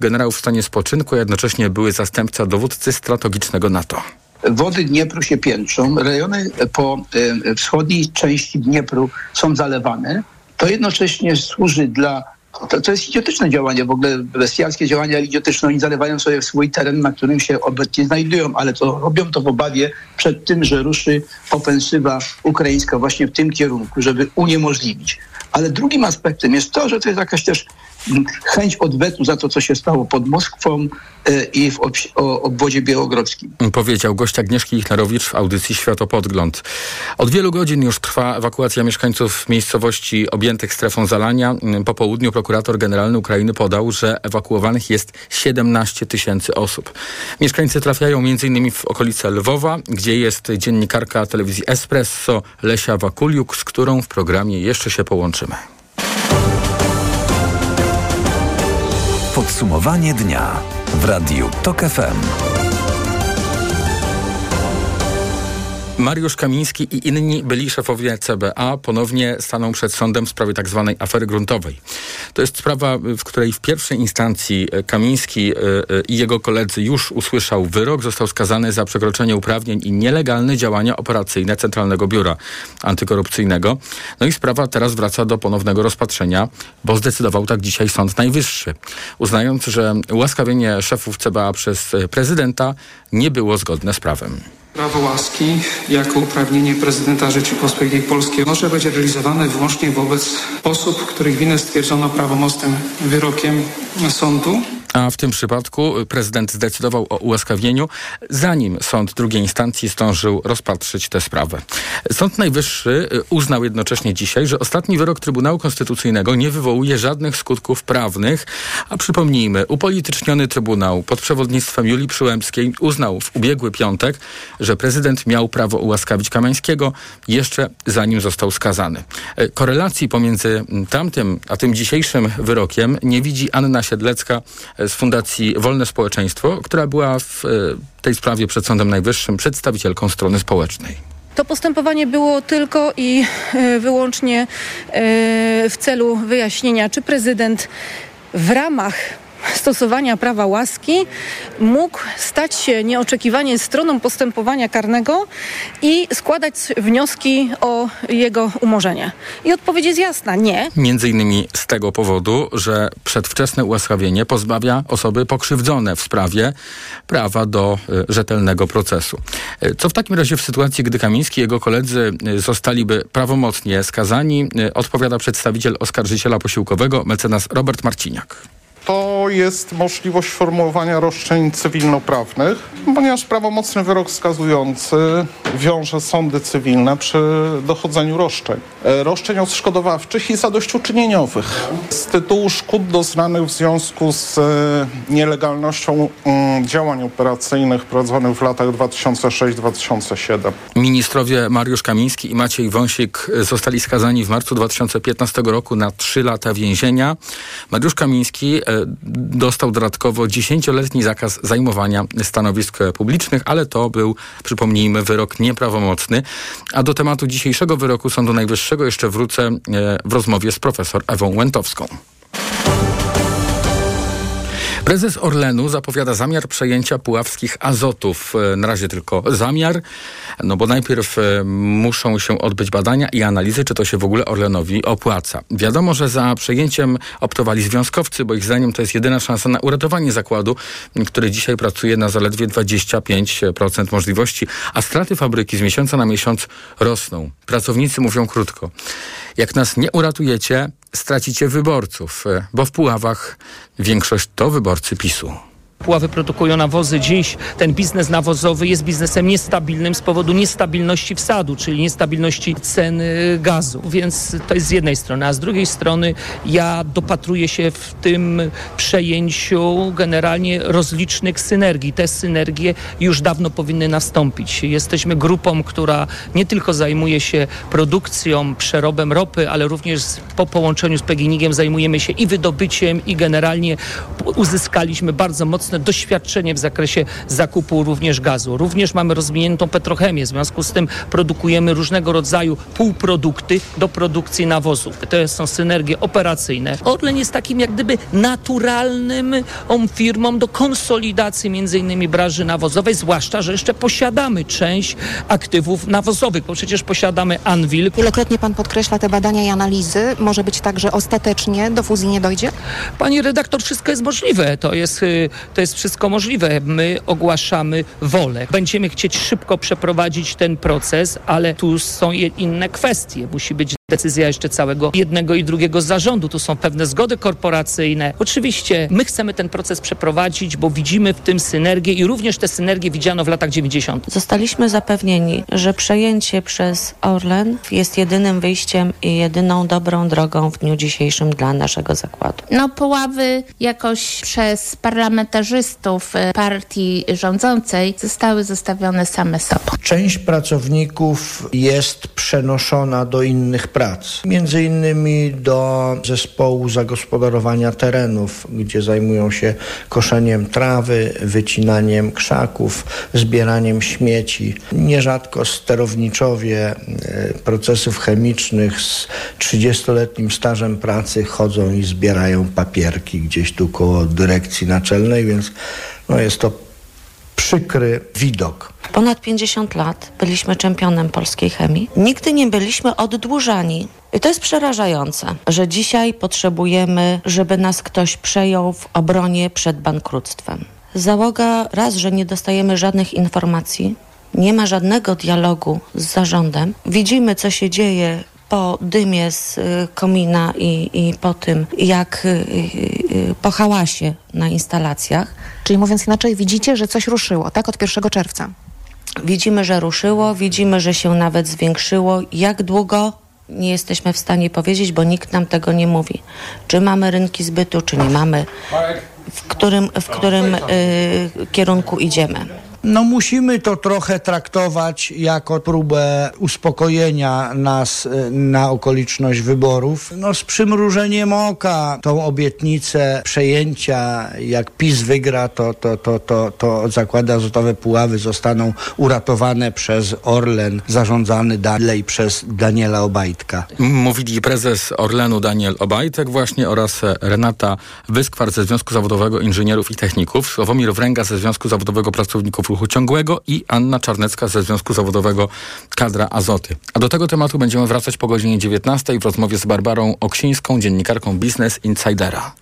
generał w stanie spoczynku, a jednocześnie były zastępca dowódcy strategicznego NATO. Wody Dniepru się piętrzą, rejony po e, wschodniej części Dniepru są zalewane. To jednocześnie służy dla to, to jest idiotyczne działanie, w ogóle bestialskie działanie, ale idiotyczne. Oni zalewają sobie swój teren, na którym się obecnie znajdują, ale to robią to w obawie przed tym, że ruszy ofensywa ukraińska właśnie w tym kierunku, żeby uniemożliwić. Ale drugim aspektem jest to, że to jest jakaś też chęć odwetu za to, co się stało pod Moskwą e, i w obwodzie białogrodzkim. Powiedział gość Agnieszki Ichnerowicz w audycji Światopodgląd. Od wielu godzin już trwa ewakuacja mieszkańców miejscowości objętych strefą zalania. Po południu prokurator generalny Ukrainy podał, że ewakuowanych jest 17 tysięcy osób. Mieszkańcy trafiają m.in. w okolice Lwowa, gdzie jest dziennikarka telewizji Espresso Lesia Wakuliuk, z którą w programie jeszcze się połączymy. Podsumowanie dnia w Radiu TOK FM. Mariusz Kamiński i inni byli szefowie CBA ponownie staną przed sądem w sprawie tzw. Tak afery gruntowej. To jest sprawa, w której w pierwszej instancji e, Kamiński e, e, i jego koledzy już usłyszał wyrok. Został skazany za przekroczenie uprawnień i nielegalne działania operacyjne Centralnego Biura Antykorupcyjnego. No i sprawa teraz wraca do ponownego rozpatrzenia, bo zdecydował tak dzisiaj Sąd Najwyższy, uznając, że ułaskawienie szefów CBA przez prezydenta nie było zgodne z prawem. Prawo łaski jako uprawnienie prezydenta Rzeczypospolitej Polskiej może być realizowane wyłącznie wobec osób, których winę stwierdzono prawomocnym wyrokiem sądu a w tym przypadku prezydent zdecydował o ułaskawieniu, zanim sąd drugiej instancji zdążył rozpatrzyć tę sprawę. Sąd Najwyższy y, uznał jednocześnie dzisiaj, że ostatni wyrok Trybunału Konstytucyjnego nie wywołuje żadnych skutków prawnych, a przypomnijmy, upolityczniony Trybunał pod przewodnictwem Julii Przyłębskiej uznał w ubiegły piątek, że prezydent miał prawo ułaskawić Kamańskiego jeszcze zanim został skazany. Y, korelacji pomiędzy tamtym a tym dzisiejszym wyrokiem nie widzi Anna Siedlecka, z Fundacji Wolne Społeczeństwo, która była w e, tej sprawie przed Sądem Najwyższym przedstawicielką strony społecznej. To postępowanie było tylko i e, wyłącznie e, w celu wyjaśnienia, czy prezydent w ramach stosowania prawa łaski mógł stać się nieoczekiwanie stroną postępowania karnego i składać wnioski o jego umorzenie. I odpowiedź jest jasna, nie. Między innymi z tego powodu, że przedwczesne ułaskawienie pozbawia osoby pokrzywdzone w sprawie prawa do y, rzetelnego procesu. Y, co w takim razie w sytuacji, gdy Kamiński i jego koledzy y, zostaliby prawomocnie skazani, odpowiada przedstawiciel oskarżyciela posiłkowego, mecenas Robert Marciniak to jest możliwość formułowania roszczeń cywilnoprawnych, ponieważ prawomocny wyrok skazujący wiąże sądy cywilne przy dochodzeniu roszczeń. E, roszczeń odszkodowawczych i zadośćuczynieniowych z tytułu szkód doznanych w związku z e, nielegalnością mm, działań operacyjnych prowadzonych w latach 2006-2007. Ministrowie Mariusz Kamiński i Maciej Wąsik zostali skazani w marcu 2015 roku na trzy lata więzienia. Mariusz Kamiński dostał dodatkowo dziesięcioletni zakaz zajmowania stanowisk publicznych, ale to był, przypomnijmy, wyrok nieprawomocny. A do tematu dzisiejszego wyroku Sądu Najwyższego jeszcze wrócę e, w rozmowie z profesor Ewą Łętowską. Prezes Orlenu zapowiada zamiar przejęcia puławskich azotów. E, na razie tylko zamiar, no bo najpierw e, muszą się odbyć badania i analizy, czy to się w ogóle Orlenowi opłaca. Wiadomo, że za przejęciem optowali związkowcy, bo ich zdaniem to jest jedyna szansa na uratowanie zakładu, który dzisiaj pracuje na zaledwie 25% możliwości, a straty fabryki z miesiąca na miesiąc rosną. Pracownicy mówią krótko. Jak nas nie uratujecie, stracicie wyborców, e, bo w Puławach większość to wyborcy PiSu. Puławy produkują nawozy. Dziś ten biznes nawozowy jest biznesem niestabilnym z powodu niestabilności wsadu, czyli niestabilności ceny gazu. Więc to jest z jednej strony. A z drugiej strony ja dopatruję się w tym przejęciu generalnie rozlicznych synergii. Te synergie już dawno powinny nastąpić. Jesteśmy grupą, która nie tylko zajmuje się produkcją, przerobem ropy, ale również po połączeniu z PGNiG-iem zajmujemy się i wydobyciem i generalnie uzyskaliśmy bardzo mocno mocne doświadczenie w zakresie zakupu również gazu. Również mamy rozwiniętą petrochemię, w związku z tym produkujemy różnego rodzaju półprodukty do produkcji nawozów. To są synergie operacyjne. Orlen jest takim jak gdyby naturalnym firmą do konsolidacji między innymi branży nawozowej, zwłaszcza, że jeszcze posiadamy część aktywów nawozowych, bo przecież posiadamy Anvil. Wielokrotnie pan podkreśla te badania i analizy. Może być tak, że ostatecznie do fuzji nie dojdzie? Pani redaktor, wszystko jest możliwe. To jest, y, to jest wszystko możliwe. My ogłaszamy wolę. Będziemy chcieć szybko przeprowadzić ten proces, ale tu są inne kwestie. Musi być decyzja jeszcze całego jednego i drugiego zarządu. Tu są pewne zgody korporacyjne. Oczywiście my chcemy ten proces przeprowadzić, bo widzimy w tym synergię i również te synergie widziano w latach 90. Zostaliśmy zapewnieni, że przejęcie przez Orlen jest jedynym wyjściem i jedyną dobrą drogą w dniu dzisiejszym dla naszego zakładu. No Puławy jakoś przez parlamentarzystów e, partii rządzącej zostały zostawione same sobą. Część pracowników jest przenoszona do innych prac prac. Między innymi do zespołu zagospodarowania terenów, gdzie zajmują się koszeniem trawy, wycinaniem krzaków, zbieraniem śmieci. Nierzadko sterowniczowie e, procesów chemicznych z 30-letnim stażem pracy chodzą i zbierają papierki gdzieś tu koło dyrekcji naczelnej, więc no jest to przykry widok. Ponad 50 lat byliśmy czempionem polskiej chemii. Nigdy nie byliśmy oddłużani. I to jest przerażające, że dzisiaj potrzebujemy, żeby nas ktoś przejął w obronie przed bankructwem. Załoga raz, że nie dostajemy żadnych informacji, nie ma żadnego dialogu z zarządem. Widzimy, co się dzieje po dymie z y, komina i, i po tym, jak y, y, po hałasie na instalacjach. Czyli mówiąc inaczej, widzicie, że coś ruszyło, tak, od 1 czerwca? Widzimy, że ruszyło, widzimy, że się nawet zwiększyło. Jak długo? Nie jesteśmy w stanie powiedzieć, bo nikt nam tego nie mówi. Czy mamy rynki zbytu, czy nie mamy, w którym, w którym y, kierunku idziemy. No musimy to trochę traktować jako próbę uspokojenia nas y, na okoliczność wyborów. No z przymrużeniem oka tą obietnicę przejęcia, jak PiS wygra, to, to, to, to, to zakłady azotowe Puławy zostaną uratowane przez Orlen, zarządzany dalej przez Daniela Obajtka. Mówili prezes Orlenu Daniel Obajtek właśnie oraz Renata Wyskwar ze Związku Zawodowego Inżynierów i Techników, Sławomir Wręga ze Związku Zawodowego Pracowników ruchu ciągłego i Anna Czarnecka ze Związku Zawodowego Kadra Azoty. A do tego tematu będziemy wracać po godzinie 19 w rozmowie z Barbarą Oksińską, dziennikarką Business Insidera.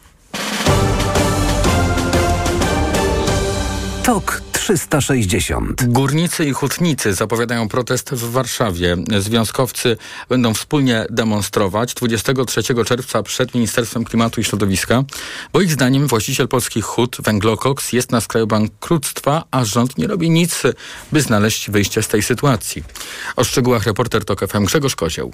TOK 360. Górnicy i hutnicy zapowiadają protest w Warszawie. Związkowcy będą wspólnie demonstrować 23 czerwca przed Ministerstwem Klimatu i Środowiska, bo ich zdaniem właściciel polskich hut, Węglokoks, jest na skraju bankructwa, a rząd nie robi nic, by znaleźć wyjście z tej sytuacji. O szczegółach reporter TOK FM Grzegorz Kozieł.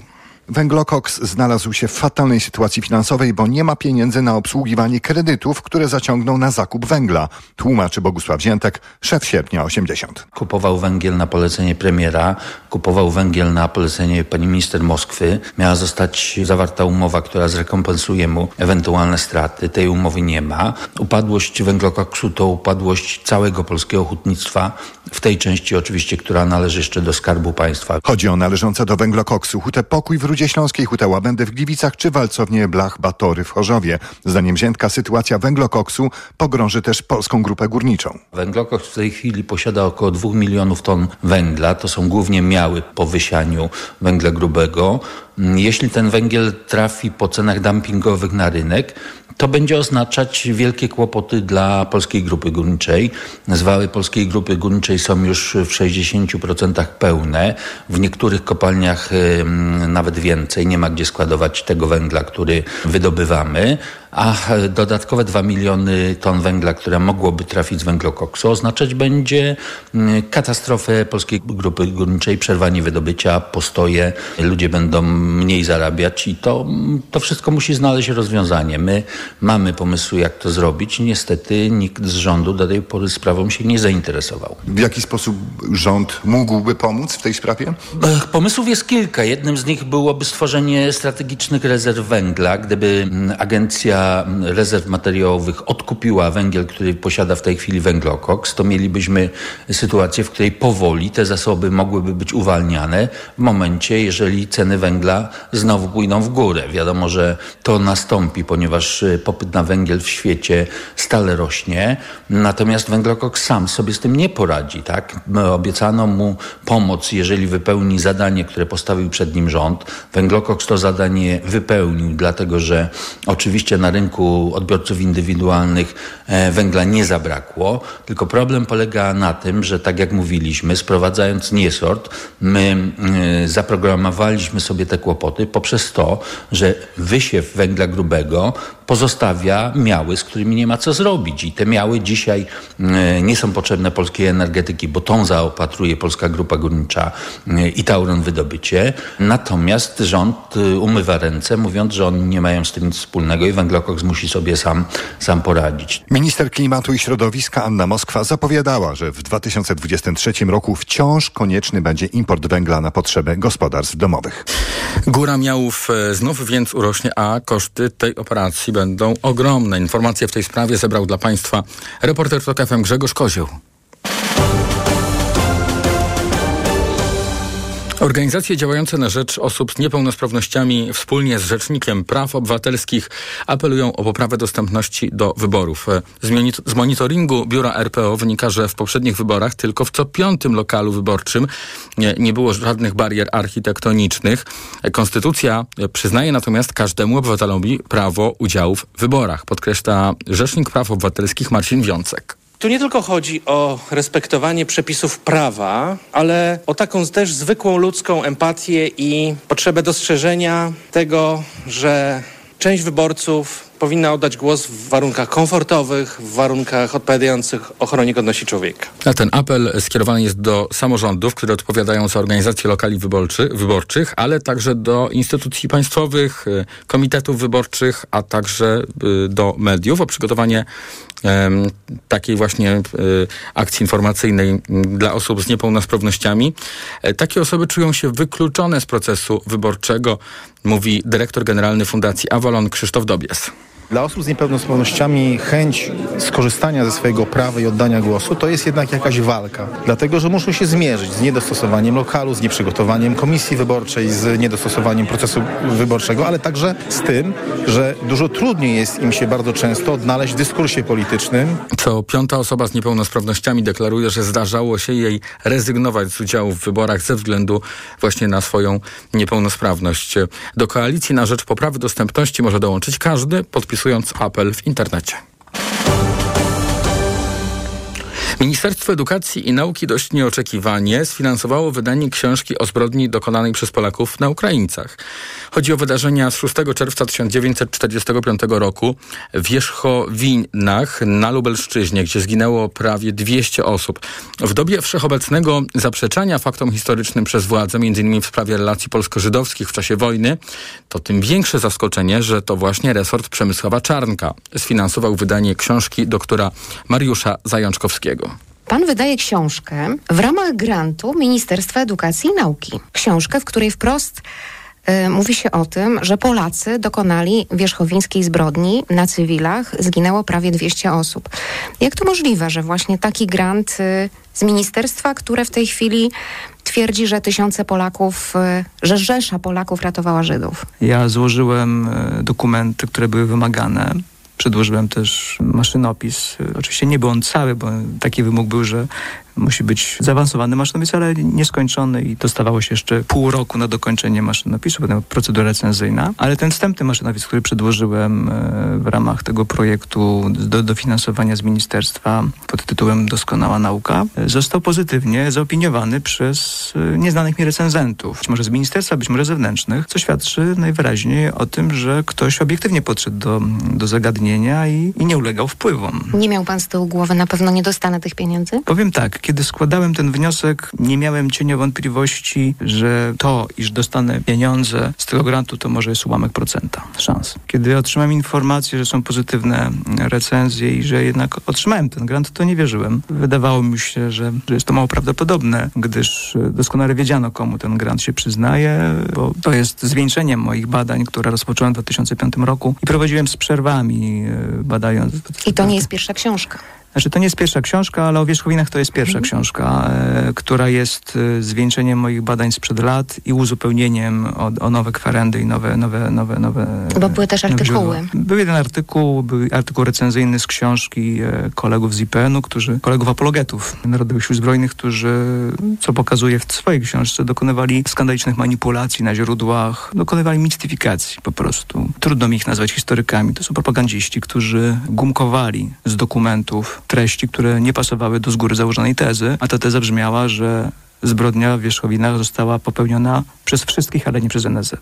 Węglokoks znalazł się w fatalnej sytuacji finansowej, bo nie ma pieniędzy na obsługiwanie kredytów, które zaciągnął na zakup węgla, tłumaczy Bogusław Ziętek, szef sierpnia 80. Kupował węgiel na polecenie premiera, kupował węgiel na polecenie pani minister Moskwy. Miała zostać zawarta umowa, która zrekompensuje mu ewentualne straty. Tej umowy nie ma. Upadłość węglokoksu to upadłość całego polskiego hutnictwa, w tej części oczywiście, która należy jeszcze do Skarbu Państwa. Chodzi o należące do węglokoksu hutę Pokój w Rudzie Śląskiej, hutę Łabędy w Gliwicach czy walcownię Blach Batory w Chorzowie. Zdaniem Ziętka sytuacja węglokoksu pogrąży też polską grupę górniczą. Węglokoks w tej chwili posiada około 2 milionów ton węgla. To są głównie miały po wysianiu węgla grubego. Jeśli ten węgiel trafi po cenach dumpingowych na rynek, to będzie oznaczać wielkie kłopoty dla Polskiej Grupy Górniczej. Zwały Polskiej Grupy Górniczej są już w 60% pełne. W niektórych kopalniach nawet więcej. Nie ma gdzie składować tego węgla, który wydobywamy a dodatkowe 2 miliony ton węgla, które mogłoby trafić z węglokoksu, oznaczać będzie mm, katastrofę polskiej grupy górniczej, przerwanie wydobycia, postoje, ludzie będą mniej zarabiać i to, to wszystko musi znaleźć rozwiązanie. My mamy pomysły, jak to zrobić. Niestety nikt z rządu do tej pory sprawą się nie zainteresował. W jaki sposób rząd mógłby pomóc w tej sprawie? Pomysłów jest kilka. Jednym z nich byłoby stworzenie strategicznych rezerw węgla. Gdyby mm, agencja rezerw materiałowych odkupiła węgiel, który posiada w tej chwili węglokoks, to mielibyśmy sytuację, w której powoli te zasoby mogłyby być uwalniane w momencie, jeżeli ceny węgla znowu pójdą w górę. Wiadomo, że to nastąpi, ponieważ popyt na węgiel w świecie stale rośnie, natomiast węglokoks sam sobie z tym nie poradzi. Tak? Obiecano mu pomoc, jeżeli wypełni zadanie, które postawił przed nim rząd. Węglokoks to zadanie wypełnił, dlatego że oczywiście na rynku odbiorców indywidualnych e, węgla nie zabrakło, tylko problem polega na tym, że tak jak mówiliśmy, sprowadzając niesort, my e, zaprogramowaliśmy sobie te kłopoty poprzez to, że wysiew węgla grubego pozostawia miały, z którymi nie ma co zrobić. I te miały dzisiaj e, nie są potrzebne polskiej energetyki, bo tą zaopatruje Polska Grupa Górnicza e, i Tauron Wydobycie. Natomiast rząd e, umywa ręce, mówiąc, że oni nie mają z tym nic wspólnego i węglokoks musi sobie sam, sam poradzić. Minister klimatu i środowiska Anna Moskwa zapowiadała, że w 2023 roku wciąż konieczny będzie import węgla na potrzeby gospodarstw domowych. Góra miałów znów więc urośnie, a koszty tej operacji będą ogromne. Informacje w tej sprawie zebrał dla Państwa reporter TOK FM Grzegorz Kozioł. Organizacje działające na rzecz osób z niepełnosprawnościami wspólnie z Rzecznikiem Praw Obywatelskich apelują o poprawę dostępności do wyborów. Z monitoringu biura RPO wynika, że w poprzednich wyborach tylko w co piątym lokalu wyborczym nie, nie było żadnych barier architektonicznych. Konstytucja przyznaje natomiast każdemu obywatelowi prawo udziału w wyborach, podkreśla Rzecznik Praw Obywatelskich Marcin Wiącek. Tu nie tylko chodzi o respektowanie przepisów prawa, ale o taką też zwykłą ludzką empatię i potrzebę dostrzeżenia tego, że część wyborców powinna oddać głos w warunkach komfortowych, w warunkach odpowiadających ochronie godności człowieka. A ten apel skierowany jest do samorządów, które odpowiadają za organizację lokali wyborczy, wyborczych, ale także do instytucji państwowych, y, komitetów wyborczych, a także y, do mediów o przygotowanie takiej właśnie y, akcji informacyjnej dla osób z niepełnosprawnościami. E, takie osoby czują się wykluczone z procesu wyborczego, mówi dyrektor generalny Fundacji Avalon Krzysztof Dobies. Dla osób z niepełnosprawnościami chęć skorzystania ze swojego prawa i oddania głosu to jest jednak jakaś walka. Dlatego, że muszą się zmierzyć z niedostosowaniem lokalu, z nieprzygotowaniem komisji wyborczej, z niedostosowaniem procesu wyborczego, ale także z tym, że dużo trudniej jest im się bardzo często odnaleźć w dyskursie politycznym. Co piąta osoba z niepełnosprawnościami deklaruje, że zdarzało się jej rezygnować z udziału w wyborach ze względu właśnie na swoją niepełnosprawność. Do koalicji na rzecz poprawy dostępności może dołączyć każdy, podpisując podpisując apel w internecie. Ministerstwo Edukacji i Nauki dość nieoczekiwanie sfinansowało wydanie książki o zbrodni dokonanej przez Polaków na Ukraińcach. Chodzi o wydarzenia z 6 czerwca 1945 roku w Wierzchowinach na Lubelszczyźnie, gdzie zginęło prawie 200 osób. W dobie wszechobecnego zaprzeczania faktom historycznym przez władze, m.in. w sprawie relacji polsko-żydowskich w czasie wojny, to tym większe zaskoczenie, że to właśnie resort Przemysława Czarnka sfinansował wydanie książki doktora Mariusza Zajączkowskiego. Pan wydaje książkę w ramach grantu Ministerstwa Edukacji i Nauki. Książkę, w której wprost y, mówi się o tym, że Polacy dokonali wierzchowińskiej zbrodni na cywilach. Zginęło prawie 200 osób. Jak to możliwe, że właśnie taki grant y, z ministerstwa, które w tej chwili twierdzi, że tysiące Polaków, y, że rzesza Polaków ratowała Żydów? Ja złożyłem dokumenty, które były wymagane Przedłożyłem też maszynopis. Oczywiście nie był on cały, bo taki wymóg był, że musi być zaawansowany maszynopis, ale nieskończony i dostawało się jeszcze pół roku na dokończenie maszynopisu, potem procedura recenzyjna. Ale ten wstępny maszynopis, który przedłożyłem e, w ramach tego projektu do dofinansowania z ministerstwa pod tytułem Doskonała Nauka, e, został pozytywnie zaopiniowany przez e, nieznanych mi recenzentów. Być może z ministerstwa, być może zewnętrznych, co świadczy najwyraźniej o tym, że ktoś obiektywnie podszedł do, do zagadnienia i, i nie ulegał wpływom. Nie miał pan z tyłu głowy, na pewno nie dostanę tych pieniędzy? Powiem tak, Kiedy składałem ten wniosek, nie miałem cienia wątpliwości, że to, iż dostanę pieniądze z tego grantu, to może jest ułamek procenta szans. Kiedy otrzymałem informację, że są pozytywne recenzje i że jednak otrzymałem ten grant, to nie wierzyłem. Wydawało mi się, że, że jest to mało prawdopodobne, gdyż doskonale wiedziano, komu ten grant się przyznaje, bo to jest zwieńczeniem moich badań, które rozpocząłem w 2005 roku i prowadziłem z przerwami, e, badając. I to nie jest pierwsza książka. Znaczy, to nie jest pierwsza książka, ale o wierzchowinach to jest pierwsza mhm. książka, e, która jest e, zwieńczeniem moich badań sprzed lat i uzupełnieniem o, o nowe kwerendy i nowe, nowe, nowe, nowe Bo były też artykuły. Był jeden artykuł, był artykuł recenzyjny z książki e, kolegów z IPN-u, którzy, kolegów apologetów Narodowych Sił Zbrojnych, którzy, co pokazuje w swojej książce, dokonywali skandalicznych manipulacji na źródłach, dokonywali mistyfikacji po prostu. Trudno mi ich nazwać historykami. To są propagandziści, którzy gumkowali z dokumentów treści, które nie pasowały do z góry założonej tezy, a ta teza brzmiała, że zbrodnia w Wierzchowinach została popełniona przez wszystkich, ale nie przez NSZ.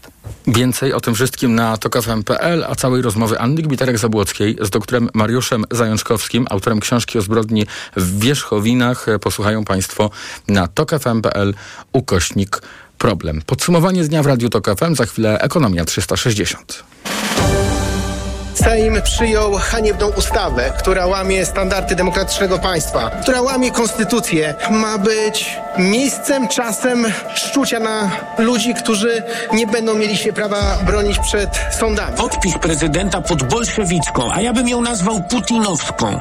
Więcej o tym wszystkim na tokafm.pl, a całej rozmowy Anny Gbiterek-Zabłockiej z doktorem Mariuszem Zajączkowskim, autorem książki o zbrodni w Wierzchowinach, posłuchają Państwo na tokafm.pl ukośnik problem. Podsumowanie z dnia w Radiu Tok FM, za chwilę Ekonomia 360. Sejm przyjął haniebną ustawę, która łamie standardy demokratycznego państwa, która łamie konstytucję. Ma być miejscem, czasem szczucia na ludzi, którzy nie będą mieli się prawa bronić przed sądami. Podpis prezydenta pod bolszewicką, a ja bym ją nazwał putinowską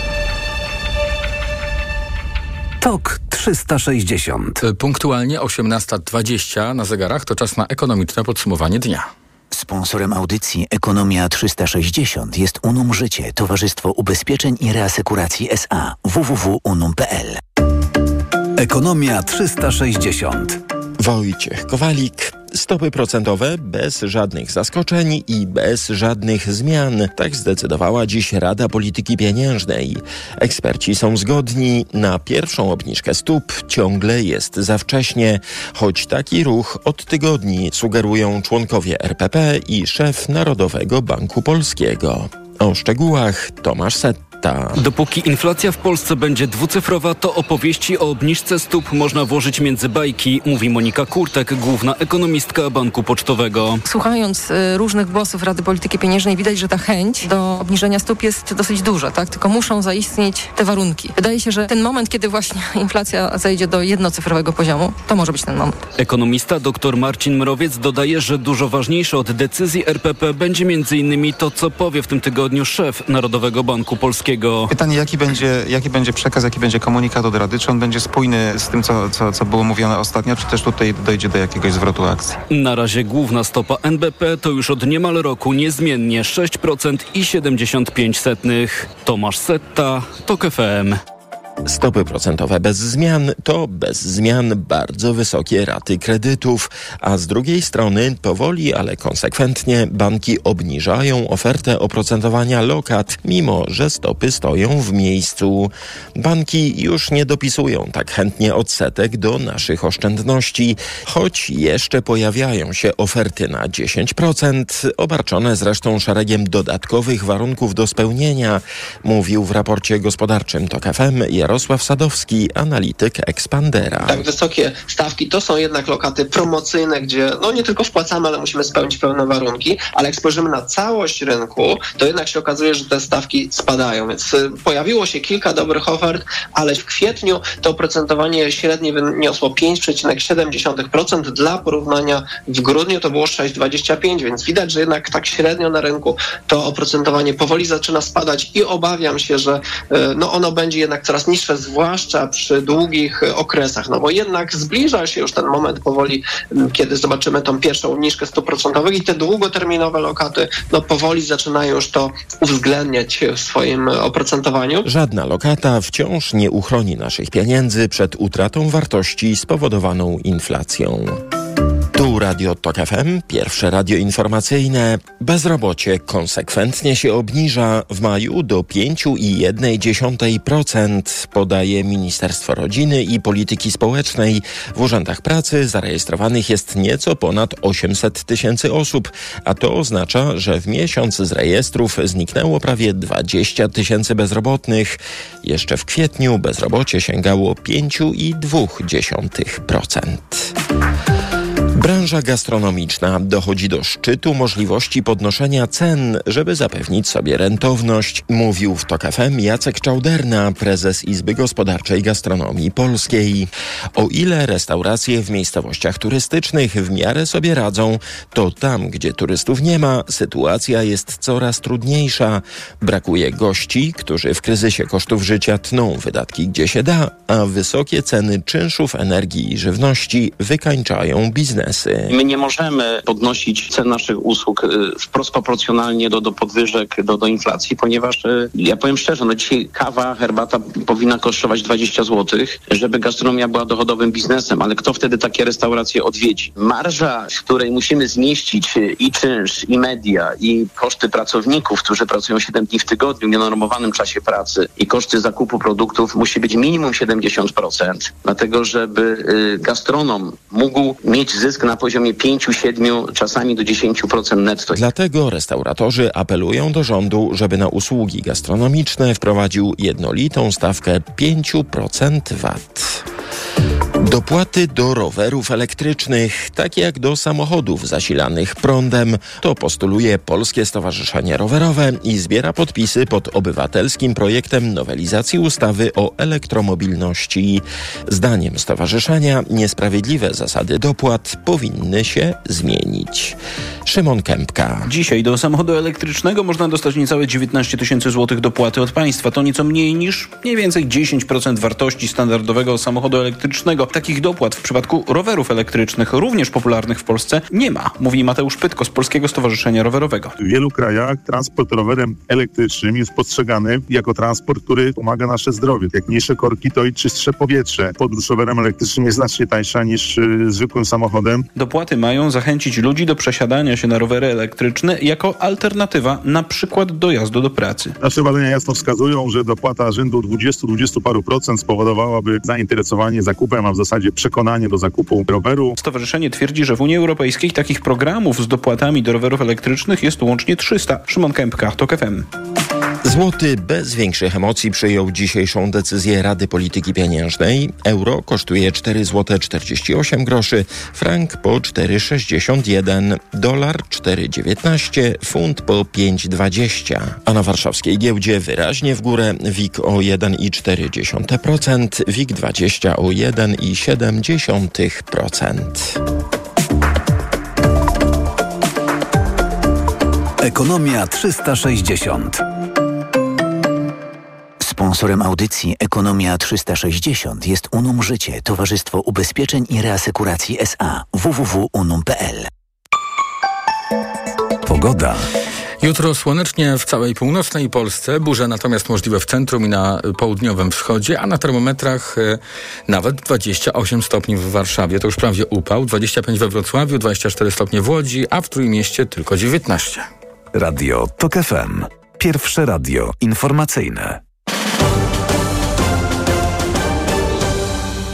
TOK 360. Punktualnie 18.20 na zegarach to czas na ekonomiczne podsumowanie dnia. Sponsorem audycji Ekonomia 360 jest Unum Życie, Towarzystwo Ubezpieczeń i Reasekuracji SA www.unum.pl. Ekonomia 360. Wojciech Kowalik. Stopy procentowe bez żadnych zaskoczeń i bez żadnych zmian. Tak zdecydowała dziś Rada Polityki Pieniężnej. Eksperci są zgodni. Na pierwszą obniżkę stóp ciągle jest za wcześnie, choć taki ruch od tygodni sugerują członkowie RPP i szef Narodowego Banku Polskiego. O szczegółach Tomasz Set. Dopóki inflacja w Polsce będzie dwucyfrowa, to opowieści o obniżce stóp można włożyć między bajki, mówi Monika Kurtek, główna ekonomistka Banku Pocztowego. Słuchając y, różnych głosów Rady Polityki Pieniężnej widać, że ta chęć do obniżenia stóp jest dosyć duża, tak? Tylko muszą zaistnieć te warunki. Wydaje się, że ten moment, kiedy właśnie inflacja zejdzie do jednocyfrowego poziomu, to może być ten moment. Ekonomista dr Marcin Mrowiec dodaje, że dużo ważniejsze od decyzji RPP będzie m.in. to, co powie w tym tygodniu szef Narodowego Banku Polskiego. Pytanie, jaki będzie, jaki będzie przekaz, jaki będzie komunikat od Rady? Czy on będzie spójny z tym, co, co, co było mówione ostatnio, czy też tutaj dojdzie do jakiegoś zwrotu akcji? Na razie główna stopa NBP to już od niemal roku niezmiennie 6% i 75 setnych. Tomasz Setta, TOK FM. Stopy procentowe bez zmian to bez zmian bardzo wysokie raty kredytów, a z drugiej strony powoli, ale konsekwentnie banki obniżają ofertę oprocentowania lokat, mimo że stopy stoją w miejscu. Banki już nie dopisują tak chętnie odsetek do naszych oszczędności, choć jeszcze pojawiają się oferty na 10%, obarczone zresztą szeregiem dodatkowych warunków do spełnienia, mówił w raporcie gospodarczym TOK FM Jarosław Sadowski, analityk Expandera. Tak wysokie stawki to są jednak lokaty promocyjne, gdzie no nie tylko wpłacamy, ale musimy spełnić pewne warunki, ale jak spojrzymy na całość rynku, to jednak się okazuje, że te stawki spadają, więc y, pojawiło się kilka dobrych ofert, ale w kwietniu to oprocentowanie średnie wyniosło 5,7%. Dla porównania w grudniu to było 6,25, więc widać, że jednak tak średnio na rynku to oprocentowanie powoli zaczyna spadać i obawiam się, że y, no ono będzie jednak coraz niższe, zwłaszcza przy długich okresach, no bo jednak zbliża się już ten moment powoli, y, kiedy zobaczymy tą pierwszą obniżkę stóp procentowych i te długoterminowe lokaty no powoli zaczynają już to uwzględniać w swoim oprocentowaniu. Żadna lokata wciąż nie uchroni naszych pieniędzy przed utratą wartości spowodowaną inflacją. Radio Tok FM, pierwsze radio informacyjne. Bezrobocie konsekwentnie się obniża w maju do 5,1%, podaje Ministerstwo Rodziny i Polityki Społecznej. W urzędach pracy zarejestrowanych jest nieco ponad 800 tysięcy osób, a to oznacza, że w miesiąc z rejestrów zniknęło prawie 20 tysięcy bezrobotnych. Jeszcze w kwietniu bezrobocie sięgało 5,2%. Branża gastronomiczna dochodzi do szczytu możliwości podnoszenia cen, żeby zapewnić sobie rentowność, mówił w TOK FM Jacek Czauderna, prezes Izby Gospodarczej Gastronomii Polskiej. O ile restauracje w miejscowościach turystycznych w miarę sobie radzą, to tam, gdzie turystów nie ma, sytuacja jest coraz trudniejsza. Brakuje gości, którzy w kryzysie kosztów życia tną wydatki gdzie się da, a wysokie ceny czynszów, energii i żywności wykańczają biznes. My nie możemy podnosić cen naszych usług y, wprost proporcjonalnie do, do podwyżek, do, do inflacji, ponieważ y, ja powiem szczerze, no dzisiaj kawa, herbata powinna kosztować 20 zł, żeby gastronomia była dochodowym biznesem, ale kto wtedy takie restauracje odwiedzi? Marża, w której musimy zmieścić y, i czynsz, i media, i koszty pracowników, którzy pracują 7 dni w tygodniu, w nienormowanym czasie pracy i koszty zakupu produktów musi być minimum 70%, dlatego żeby gastronom mógł mieć zysk na poziomie 5, 7, czasami do 10% netto. Dlatego restauratorzy apelują do rządu, żeby na usługi gastronomiczne wprowadził jednolitą stawkę 5% VAT. Dopłaty do rowerów elektrycznych, tak jak do samochodów zasilanych prądem, to postuluje Polskie Stowarzyszenie Rowerowe i zbiera podpisy pod obywatelskim projektem nowelizacji ustawy o elektromobilności. Zdaniem stowarzyszenia niesprawiedliwe zasady dopłat powinny się zmienić. Szymon Kępka. Dzisiaj do samochodu elektrycznego można dostać niecałe 19 tysięcy złotych dopłaty od państwa. To nieco mniej niż mniej więcej 10% wartości standardowego samochodu elektrycznego. Takich dopłat w przypadku rowerów elektrycznych, również popularnych w Polsce, nie ma, mówi Mateusz Pytko z Polskiego Stowarzyszenia Rowerowego. W wielu krajach transport rowerem elektrycznym jest postrzegany jako transport, który pomaga nasze zdrowie. Jak mniejsze korki, to i czystsze powietrze. Podróż rowerem elektrycznym jest znacznie tańsza niż y, zwykłym samochodem. Dopłaty mają zachęcić ludzi do przesiadania się na rowery elektryczne jako alternatywa na przykład do jazdu do pracy. Nasze badania jasno wskazują, że dopłata rzędu 20-20 paru procent spowodowałaby zainteresowanie zakupem, a w zasadzie przekonanie do zakupu roweru. Stowarzyszenie twierdzi, że w Unii Europejskiej takich programów z dopłatami do rowerów elektrycznych jest łącznie 300. Szymon Kępka, TOK FM. Złoty bez większych emocji przyjął dzisiejszą decyzję Rady Polityki Pieniężnej. Euro kosztuje 4 zł 48 groszy, frank po 4,61, dolar 4,19, funt po 5,20. A na warszawskiej giełdzie wyraźnie w górę WIG o 1,4%, WIG 20 o 1,7%. Ekonomia 360. Sponsorem audycji Ekonomia 360 jest Unum Życie, Towarzystwo Ubezpieczeń i Reasekuracji SA www.unum.pl. Pogoda. Jutro słonecznie w całej północnej Polsce, burze natomiast możliwe w centrum i na południowym wschodzie, a na termometrach e, nawet 28 stopni w Warszawie. To już prawie upał, 25 we Wrocławiu, 24 stopnie w Łodzi, a w Trójmieście tylko 19. Radio TOK FM. Pierwsze radio informacyjne.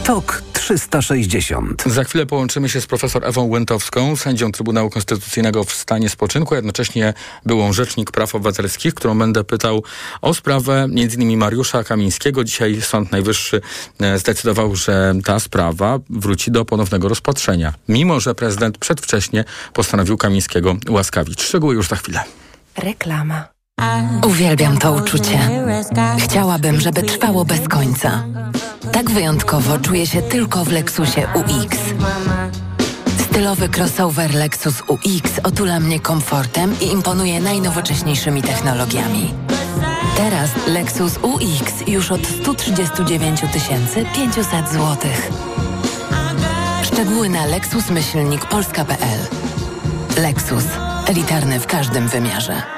TOK 360. Za chwilę połączymy się z profesor Ewą Łętowską, sędzią Trybunału Konstytucyjnego w stanie spoczynku, a jednocześnie byłą rzecznik praw obywatelskich, którą będę pytał o sprawę m.in. Mariusza Kamińskiego. Dzisiaj Sąd Najwyższy e, zdecydował, że ta sprawa wróci do ponownego rozpatrzenia, mimo że prezydent przedwcześnie postanowił Kamińskiego łaskawić. Szczegóły już za chwilę. Reklama. Uwielbiam to uczucie. Chciałabym, żeby trwało bez końca. Tak wyjątkowo czuję się tylko w Lexusie UX. Stylowy crossover Lexus UX otula mnie komfortem i imponuje najnowocześniejszymi technologiami. Teraz Lexus UX już od 139 500 zł. Szczegóły na lexusmyślnikpolska.pl Lexus. Elitarny w każdym wymiarze.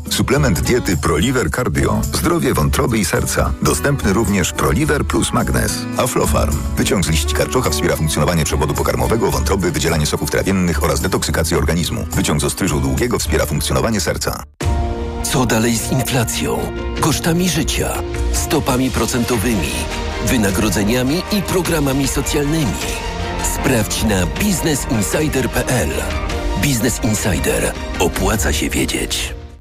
Suplement diety Proliver Cardio. Zdrowie wątroby i serca. Dostępny również Proliver plus Magnes. Aflofarm. Wyciąg z liści karczocha wspiera funkcjonowanie przewodu pokarmowego, wątroby, wydzielanie soków trawiennych oraz detoksykację organizmu. Wyciąg z ostryżu długiego wspiera funkcjonowanie serca. Co dalej z inflacją, kosztami życia, stopami procentowymi, wynagrodzeniami i programami socjalnymi? Sprawdź na biznesinsider.pl. Biznes Insider. Opłaca się wiedzieć.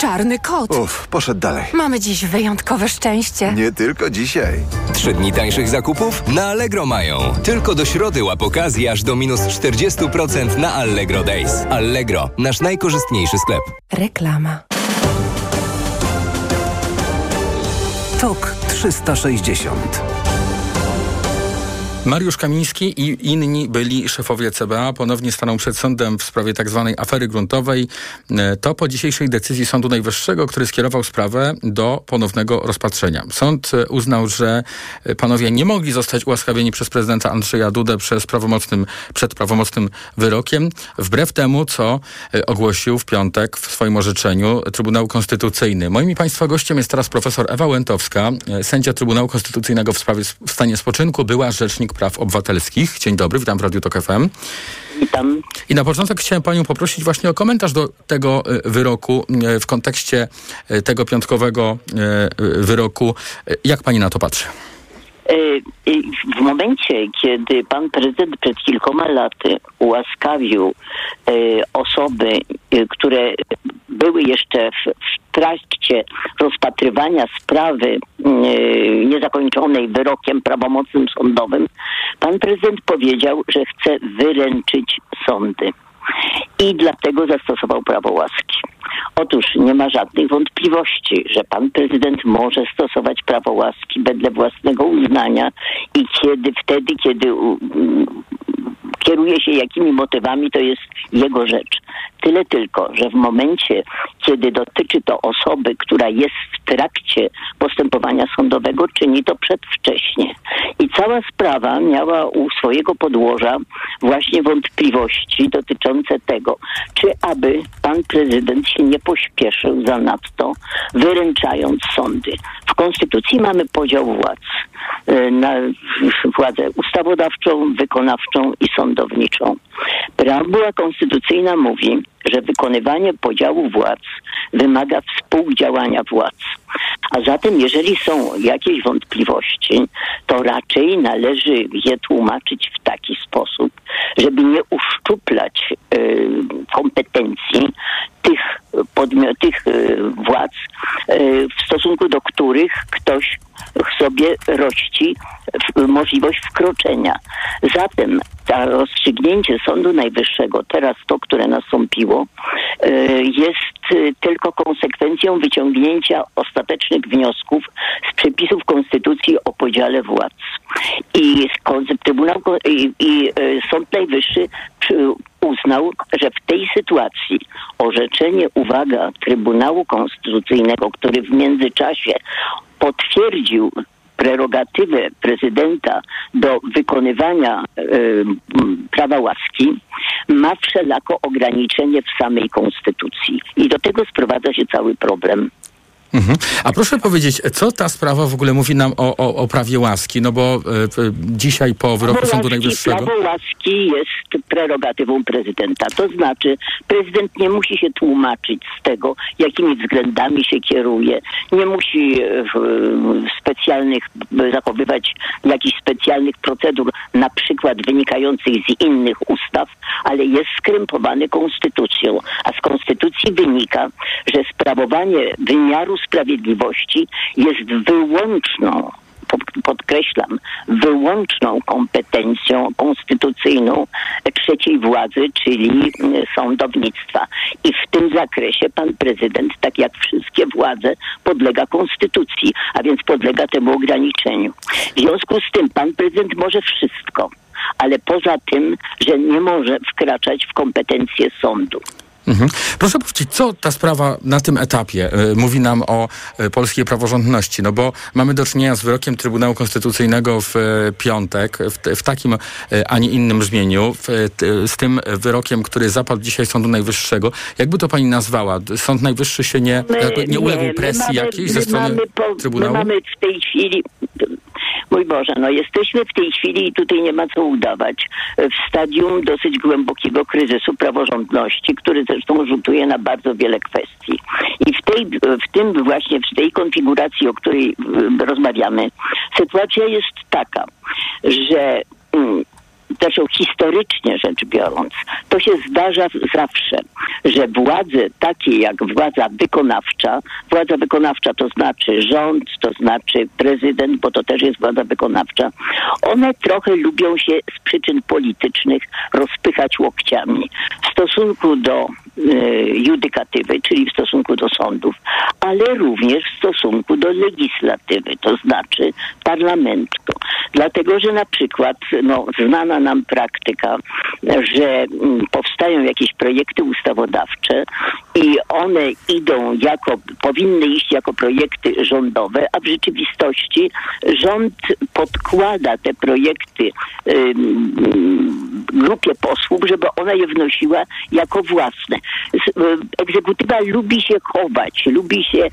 Czarny kot. Uff, poszedł dalej. Mamy dziś wyjątkowe szczęście. Nie tylko dzisiaj. Trzy dni tańszych zakupów na Allegro mają. Tylko do środy łap okazji aż do minus 40% na Allegro Days. Allegro, nasz najkorzystniejszy sklep. Reklama. Tok 360. Mariusz Kamiński i inni byli szefowie CBA ponownie staną przed sądem w sprawie tzw. Tak afery gruntowej. E, to po dzisiejszej decyzji Sądu Najwyższego, który skierował sprawę do ponownego rozpatrzenia. Sąd e, uznał, że e, panowie nie mogli zostać ułaskawieni przez prezydenta Andrzeja Dudę przez prawomocnym, przed prawomocnym wyrokiem, wbrew temu, co ogłosił w piątek w swoim orzeczeniu Trybunał Konstytucyjny. Moim i Państwa gościem jest teraz profesor Ewa Łętowska, sędzia Trybunału Konstytucyjnego w sprawie w stanie spoczynku, była rzecznik Praw Obywatelskich. Dzień dobry, witam w Radiu Tok FM. Witam. I na początek chciałem Panią poprosić właśnie o komentarz do tego e, wyroku e, w kontekście e, tego piątkowego wyroku. Jak Pani na to patrzy? W momencie, kiedy pan prezydent przed kilkoma laty ułaskawił osoby, które były jeszcze w, trakcie rozpatrywania sprawy niezakończonej wyrokiem prawomocnym sądowym, pan prezydent powiedział, że chce wyręczyć sądy. I dlatego zastosował prawo łaski. Otóż nie ma żadnych wątpliwości, że pan prezydent może stosować prawo łaski wedle własnego uznania i kiedy wtedy, kiedy kieruje się jakimi motywami, to jest jego rzecz. Tyle tylko, że w momencie, kiedy dotyczy to osoby, która jest w trakcie postępowania sądowego, czyni to przedwcześnie. I cała sprawa miała u swojego podłoża właśnie wątpliwości dotyczące tego, czy aby pan prezydent się nie pośpieszył zanadto, wyręczając sądy. W Konstytucji mamy podział władz na władzę ustawodawczą, wykonawczą i sądowniczą. Preambuła konstytucyjna mówi, że wykonywanie podziału władz wymaga współdziałania władz. A zatem, jeżeli są jakieś wątpliwości, to raczej należy je tłumaczyć w taki sposób, żeby nie uszczuplać y, kompetencji tych podmiot, tych y, władz, y, w stosunku do których ktoś sobie rości możliwość wkroczenia. Zatem to rozstrzygnięcie Sądu Najwyższego, teraz to, które nastąpiło, jest y, tylko konsekwencją wyciągnięcia ostatecznych wniosków z przepisów Konstytucji o podziale władz. I Trybunał i, i y, Sąd Najwyższy uznał, że w tej sytuacji orzeczenie, uwaga, Trybunału Konstytucyjnego, który w międzyczasie potwierdził prerogatywę prezydenta do wykonywania y, prawa łaski ma wszelako ograniczenie w samej konstytucji. I do tego sprowadza się cały problem. Mhm. A proszę powiedzieć, co ta sprawa w ogóle mówi nam o, o, o prawie łaski? No bo e, dzisiaj po wyroku prawo Sądu Najwyższego... Prawo łaski jest prerogatywą prezydenta. To znaczy, prezydent nie musi się tłumaczyć z tego, jakimi względami się kieruje. Nie musi e, specjalnych, zachowywać jakichś specjalnych procedur, na przykład wynikających z innych ustaw, ale jest skrępowany konstytucją. A z konstytucji wynika, że sprawowanie wymiaru Sprawiedliwości jest wyłączną podkreślam, wyłączną kompetencją konstytucyjną trzeciej władzy, czyli sądownictwa. I w tym zakresie pan prezydent, tak jak wszystkie władze, podlega konstytucji, a więc podlega temu ograniczeniu. W związku z tym pan prezydent może wszystko, ale poza tym, że nie może wkraczać w kompetencje sądu. Mhm. Proszę powiedzieć, co ta sprawa na tym etapie y, mówi nam o y, polskiej praworządności? No bo mamy do czynienia z wyrokiem Trybunału Konstytucyjnego w y, piątek, w, w takim, a nie innym brzmieniu, w, z tym wyrokiem, który zapadł dzisiaj Sądu Najwyższego. Jakby to pani nazwała? Sąd Najwyższy się nie, my, nie uległ presji mamy, jakiejś ze strony po, Trybunału? My mamy w tej chwili Mój Boże, no jesteśmy w tej chwili i tutaj nie ma co udawać. W stadium dosyć głębokiego kryzysu praworządności, który zresztą rzutuje na bardzo wiele kwestii. I w, tej, w tym właśnie, w tej konfiguracji, o której rozmawiamy, sytuacja jest taka, że mm, zresztą historycznie rzecz biorąc, to się zdarza zawsze, że władze takie jak władza wykonawcza, władza wykonawcza to znaczy rząd, to znaczy prezydent, bo to też jest władza wykonawcza, one trochę lubią się z przyczyn politycznych rozpychać łokciami. W stosunku do judykatywy, czyli w stosunku do sądów, ale również w stosunku do legislatywy, to znaczy parlamentu. Dlatego, że na przykład no, znana nam praktyka, że mm, powstają jakieś projekty ustawodawcze i one idą jako, powinny iść jako projekty rządowe, a w rzeczywistości rząd podkłada te projekty grupie posłów, żeby ona je wnosiła jako własne. Egzekutywa lubi się chować, lubi się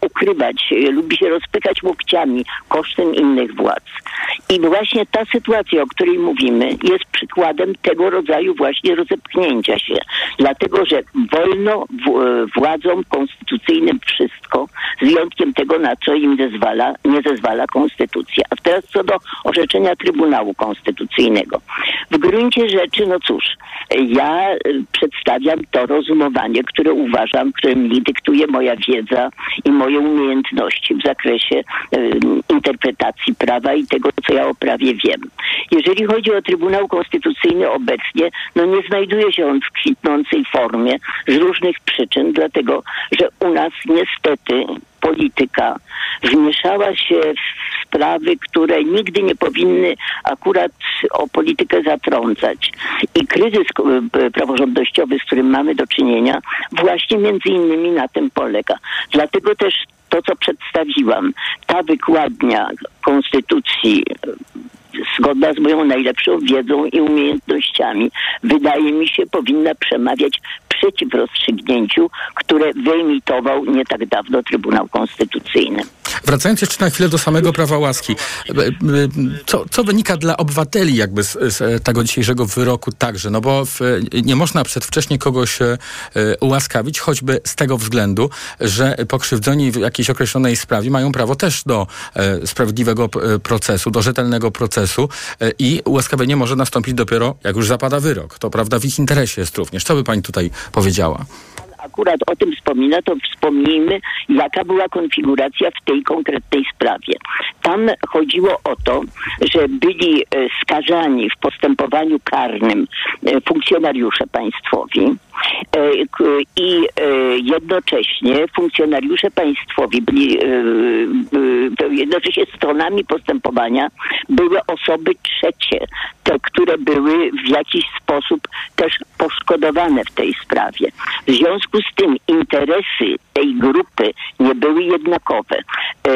ukrywać, lubi się rozpykać łokciami kosztem innych władz. I właśnie ta sytuacja, o której mówimy, jest przykładem tego rodzaju właśnie rozepchnięcia się. Dlatego, że wolno władzom konstytucyjnym wszystko, z wyjątkiem tego, na co im zezwala, nie zezwala konstytucja. A teraz co do orzeczenia Trybunału Konstytucyjnego. W gruncie rzeczy, no cóż, ja przedstawiam to rozumowanie, które uważam, które mi dyktuje moja wiedza i moje umiejętności w zakresie y, interpretacji prawa i tego, co ja o prawie wiem. Jeżeli chodzi o Trybunał Konstytucyjny obecnie, no nie znajduje się on w kwitnącej formie z różnych przyczyn, dlatego że u nas niestety polityka wmieszała się w sprawy, które nigdy nie powinny akurat o politykę zatrącać. I kryzys e, praworządnościowy, z którym mamy do czynienia, właśnie między innymi na tym polega. Dlatego też to, co przedstawiłam, ta wykładnia konstytucji zgodna z moją najlepszą wiedzą i umiejętnościami, wydaje mi się, powinna przemawiać przeciw rozstrzygnięciu, które wyemitował nie tak dawno Trybunał Konstytucyjny. Wracając jeszcze na chwilę do samego prawa łaski, e, e, co, co wynika dla obywateli jakby z, z, tego dzisiejszego wyroku także, no bo w, nie można przedwcześnie kogoś e, ułaskawić, choćby z tego względu, że pokrzywdzeni w jakiejś określonej sprawie mają prawo też do sprawiedliwego procesu, do rzetelnego procesu i ułaskawienie może nastąpić dopiero jak już zapada wyrok. To prawda w ich interesie jest również. Co by pani tutaj powiedziała? Akurat o tym wspomina, to wspomnijmy, jaka była konfiguracja w tej konkretnej sprawie. Tam chodziło o to, że byli e, skazani w postępowaniu karnym e, funkcjonariusze państwowi e, i jednocześnie funkcjonariusze państwowi byli jednocześnie stronami postępowania były osoby trzecie, te, które były w jakiś sposób też poszkodowane w tej sprawie. W związku z tym interesy tej grupy nie były jednakowe. E,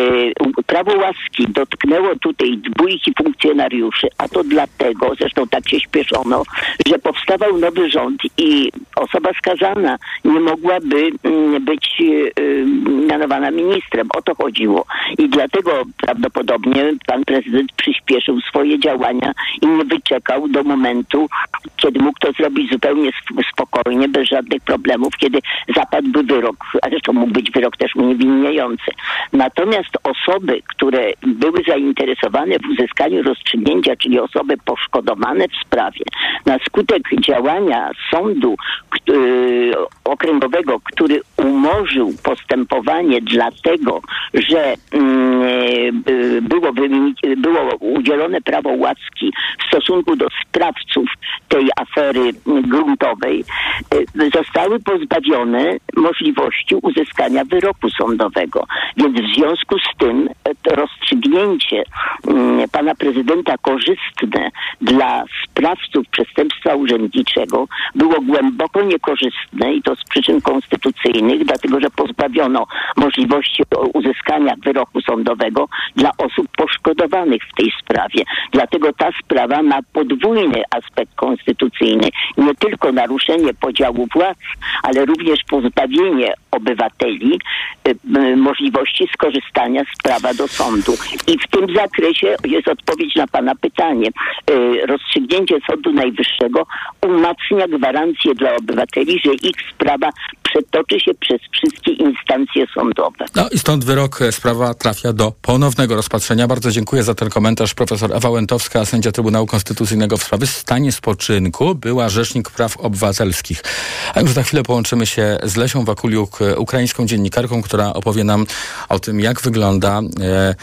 Prawo łaski dotknęło tutaj dwójki funkcjonariuszy, a to dlatego, zresztą tak się śpieszono, że powstawał nowy rząd i osoba skazana nie mogłaby mm, być e, e, mianowana ministrem. O to chodziło. I dlatego prawdopodobnie pan prezydent przyspieszył swoje działania i nie wyczekał do momentu, kiedy mógł to zrobić zupełnie sp- spokojnie, bez żadnych problemów, kiedy zapadłby wyrok, a zresztą mógł być wyrok też uniewinniający. Natomiast osoby, które były zainteresowane w uzyskaniu rozstrzygnięcia, czyli osoby poszkodowane w sprawie, na skutek działania sądu y, okręgowego, który umorzył postępowanie dlatego, że mm, y, było, było udzielone prawo łaski w stosunku do sprawców tej afery gruntowej, y, zostały pozbawione możliwości uzyskania wyroku sądowego. Więc w związku z tym e, to rozstrzygnięcie mm, pana prezydenta korzystne dla sprawców przestępstwa urzędniczego było głęboko niekorzystne i to z przyczyn konstytucyjnych, dlatego że pozbawiono możliwości uzyskania wyroku sądowego dla osób poszkodowanych w tej sprawie. Dlatego ta sprawa ma podwójny aspekt konstytucyjny. Nie tylko naruszenie podziału władz, ale również pozbawienie obywateli y, y, możliwości skorzystania z prawa do sądu. I w tym zakresie jest odpowiedź na Pana pytanie. Y, Rozstrzygnięcie Sądu Najwyższego umacnia gwarancję dla obywateli, że ich sprawa przetoczy się przez wszystkie instancje sądowe. No i stąd wyrok, e, sprawa trafia do ponownego rozpatrzenia. Bardzo dziękuję za ten komentarz. Profesor Ewa Łętowska, sędzia Trybunału Konstytucyjnego w sprawie stanie spoczynku, była Rzecznik Praw Obywatelskich. A już za chwilę połączymy się z Lesią Wakuliuk, ukraińską dziennikarką, która opowie nam o tym, jak wygląda e,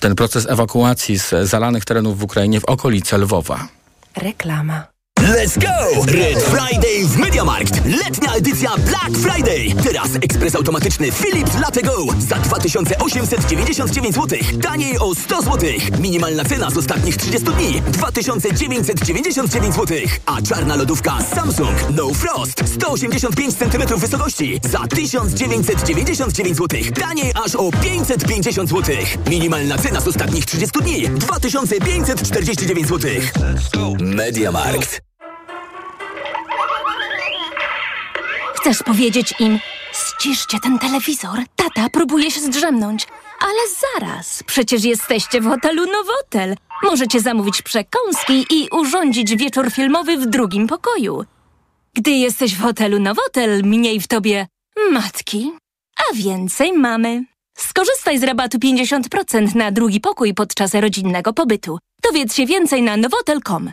ten proces ewakuacji z zalanych terenów w Ukrainie w okolice Lwowa. Reklama. Let's go! Red Friday w MediaMarkt. Letnia edycja Black Friday. Teraz ekspres automatyczny Philips Latte Go za 2899 zł. Taniej o 100 zł. Minimalna cena z ostatnich 30 dni 2999 zł. A czarna lodówka Samsung No Frost 185 cm wysokości za 1999 zł. Taniej aż o 550 zł. Minimalna cena z ostatnich 30 dni 2549 zł. MediaMarkt. Chcesz powiedzieć im, ściszcie ten telewizor, tata próbuje się zdrzemnąć. Ale zaraz, przecież jesteście w hotelu Nowotel. Możecie zamówić przekąski i urządzić wieczór filmowy w drugim pokoju. Gdy jesteś w hotelu Nowotel, mniej w tobie matki, a więcej mamy. Skorzystaj z rabatu 50% na drugi pokój podczas rodzinnego pobytu. Dowiedz się więcej na nowotel.com.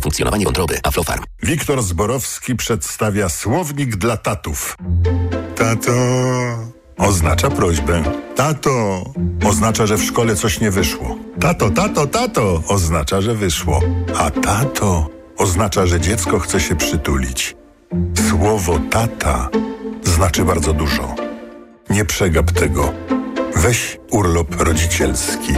funkcjonowanie wątroby. Aflofarm. Wiktor Zborowski przedstawia słownik dla tatów. Tato oznacza prośbę. Tato oznacza, że w szkole coś nie wyszło. Tato, tato, tato oznacza, że wyszło. A tato oznacza, że dziecko chce się przytulić. Słowo tata znaczy bardzo dużo. Nie przegap tego. Weź urlop rodzicielski.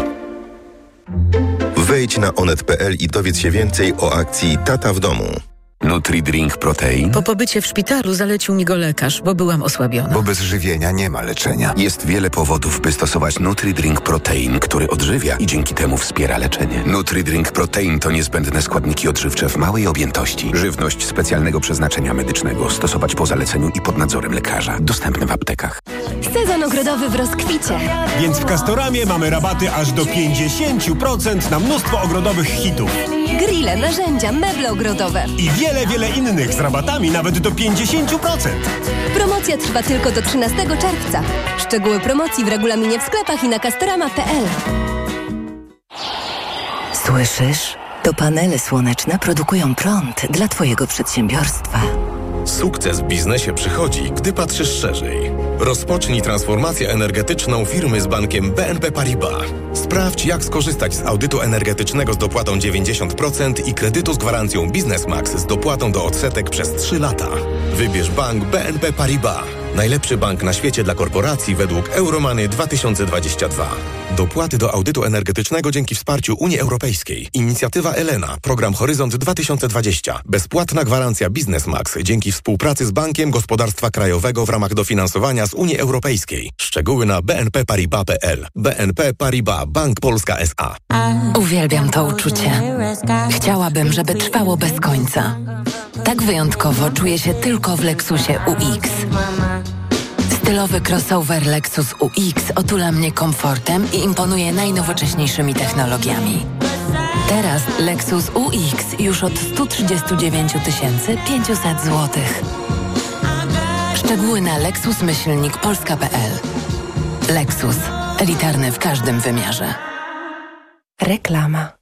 Wejdź na onet.pl i dowiedz się więcej o akcji Tata w domu. Nutri-Drink Protein? Po pobycie w szpitalu zalecił mi go lekarz, bo byłam osłabiona. Bo bez żywienia nie ma leczenia. Jest wiele powodów, by stosować Nutri-Drink Protein, który odżywia i dzięki temu wspiera leczenie. Nutri-Drink Protein to niezbędne składniki odżywcze w małej objętości. Żywność specjalnego przeznaczenia medycznego. Stosować po zaleceniu i pod nadzorem lekarza. Dostępne w aptekach. Sezon ogrodowy w rozkwicie. Więc w Castoramie mamy rabaty aż do 50% na mnóstwo ogrodowych hitów. Grille, narzędzia, meble ogrodowe. I wiele, wiele innych z rabatami nawet do 50%. Promocja trwa tylko do 13 czerwca. Szczegóły promocji w regulaminie w sklepach i na castorama.pl. Słyszysz? To panele słoneczne produkują prąd dla Twojego przedsiębiorstwa. Sukces w biznesie przychodzi, gdy patrzysz szerzej. Rozpocznij transformację energetyczną firmy z bankiem BNP Paribas. Sprawdź, jak skorzystać z audytu energetycznego z dopłatą 90% i kredytu z gwarancją Biznesmax z dopłatą do odsetek przez 3 lata. Wybierz bank BNP Paribas. Najlepszy bank na świecie dla korporacji według Euromany 2022. Dopłaty do audytu energetycznego dzięki wsparciu Unii Europejskiej. Inicjatywa Elena. Program Horyzont 2020. Bezpłatna gwarancja Biznesmax dzięki współpracy z Bankiem Gospodarstwa Krajowego w ramach dofinansowania z Unii Europejskiej. Szczegóły na bnpparibas.pl. BNP Paribas. Bank Polska S.A. Uwielbiam to uczucie. Chciałabym, żeby trwało bez końca. Tak wyjątkowo czuję się tylko w Lexusie UX. Stylowy crossover Lexus UX otula mnie komfortem i imponuje najnowocześniejszymi technologiami. Teraz Lexus UX już od 139 500 zł. Szczegóły na lexusmyślnikpolska.pl Lexus. Elitarny w każdym wymiarze. Reklama.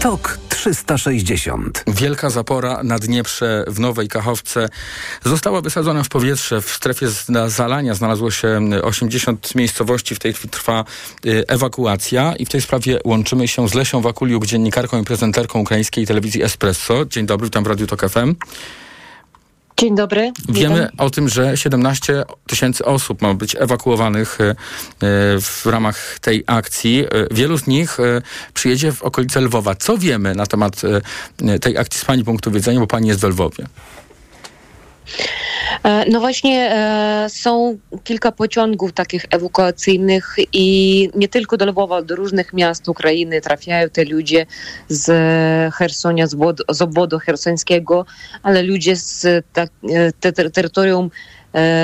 TOK 360. Wielka zapora na Dnieprze w Nowej Kachowce została wysadzona w powietrze. W strefie zalania znalazło się 80 miejscowości. W tej chwili trwa y, ewakuacja i w tej sprawie łączymy się z Lesią Wakuliuk, dziennikarką i prezenterką ukraińskiej telewizji Espresso. Dzień dobry, witam w Radiu TOK FM. Dzień dobry. Wiemy witam. o tym, że 17 tysięcy osób ma być ewakuowanych y, y, w ramach tej akcji. Y, Wielu z nich przyjedzie w okolice Lwowa. Co wiemy na temat tej akcji z Pani punktu widzenia, bo Pani jest w Lwowie? E, No właśnie e, są kilka pociągów takich ewakuacyjnych i nie tylko do Lwowa, do różnych miast Ukrainy trafiają te ludzie z Hersonia, z, obwodu, hersońskiego, ale ludzie z tak, te, te, terytorium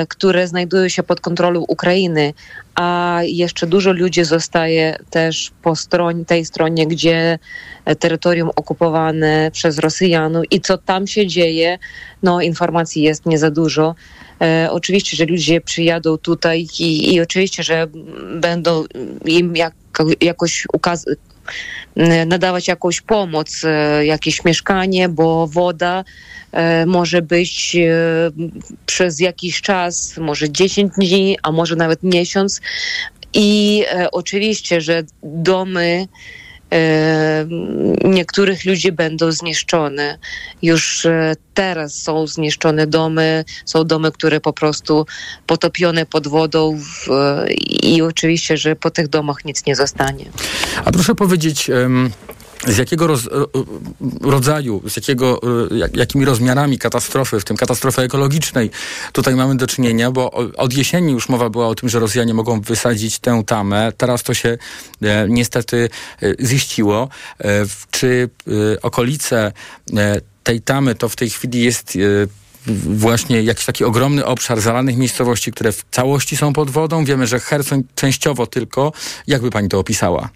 które znajdują się pod kontrolą Ukrainy, a jeszcze dużo ludzi zostaje też po stronie, tej stronie, gdzie terytorium okupowane przez Rosjanów i co tam się dzieje, no informacji jest nie za dużo. E, oczywiście, że ludzie przyjadą tutaj i, i oczywiście, że będą im jak, jakoś ukaz- nadawać jakąś pomoc, e, jakieś mieszkanie, bo woda e, może być przez jakiś czas, może 10 dni, a może nawet miesiąc. I oczywiście, że domy niektórych ludzi będą zniszczone. Już e, teraz są zniszczone domy, są domy, które po prostu potopione pod wodą w, i oczywiście, że po tych domach nic nie zostanie. A proszę powiedzieć... z jakiego roz, ro- rodzaju, z jakiego, y, jak, jakimi rozmiarami katastrofy, w tym katastrofy ekologicznej, tutaj mamy do czynienia, bo od jesieni już mowa była o tym, że Rosjanie mogą wysadzić tę tamę. Teraz to się e, niestety e, ziściło. E, czy e, okolice e, tej tamy to w tej chwili jest e, właśnie jakiś taki ogromny obszar zalanych miejscowości, które w całości są pod wodą. Wiemy, że Hersoń częściowo tylko. Jak by pani to opisała?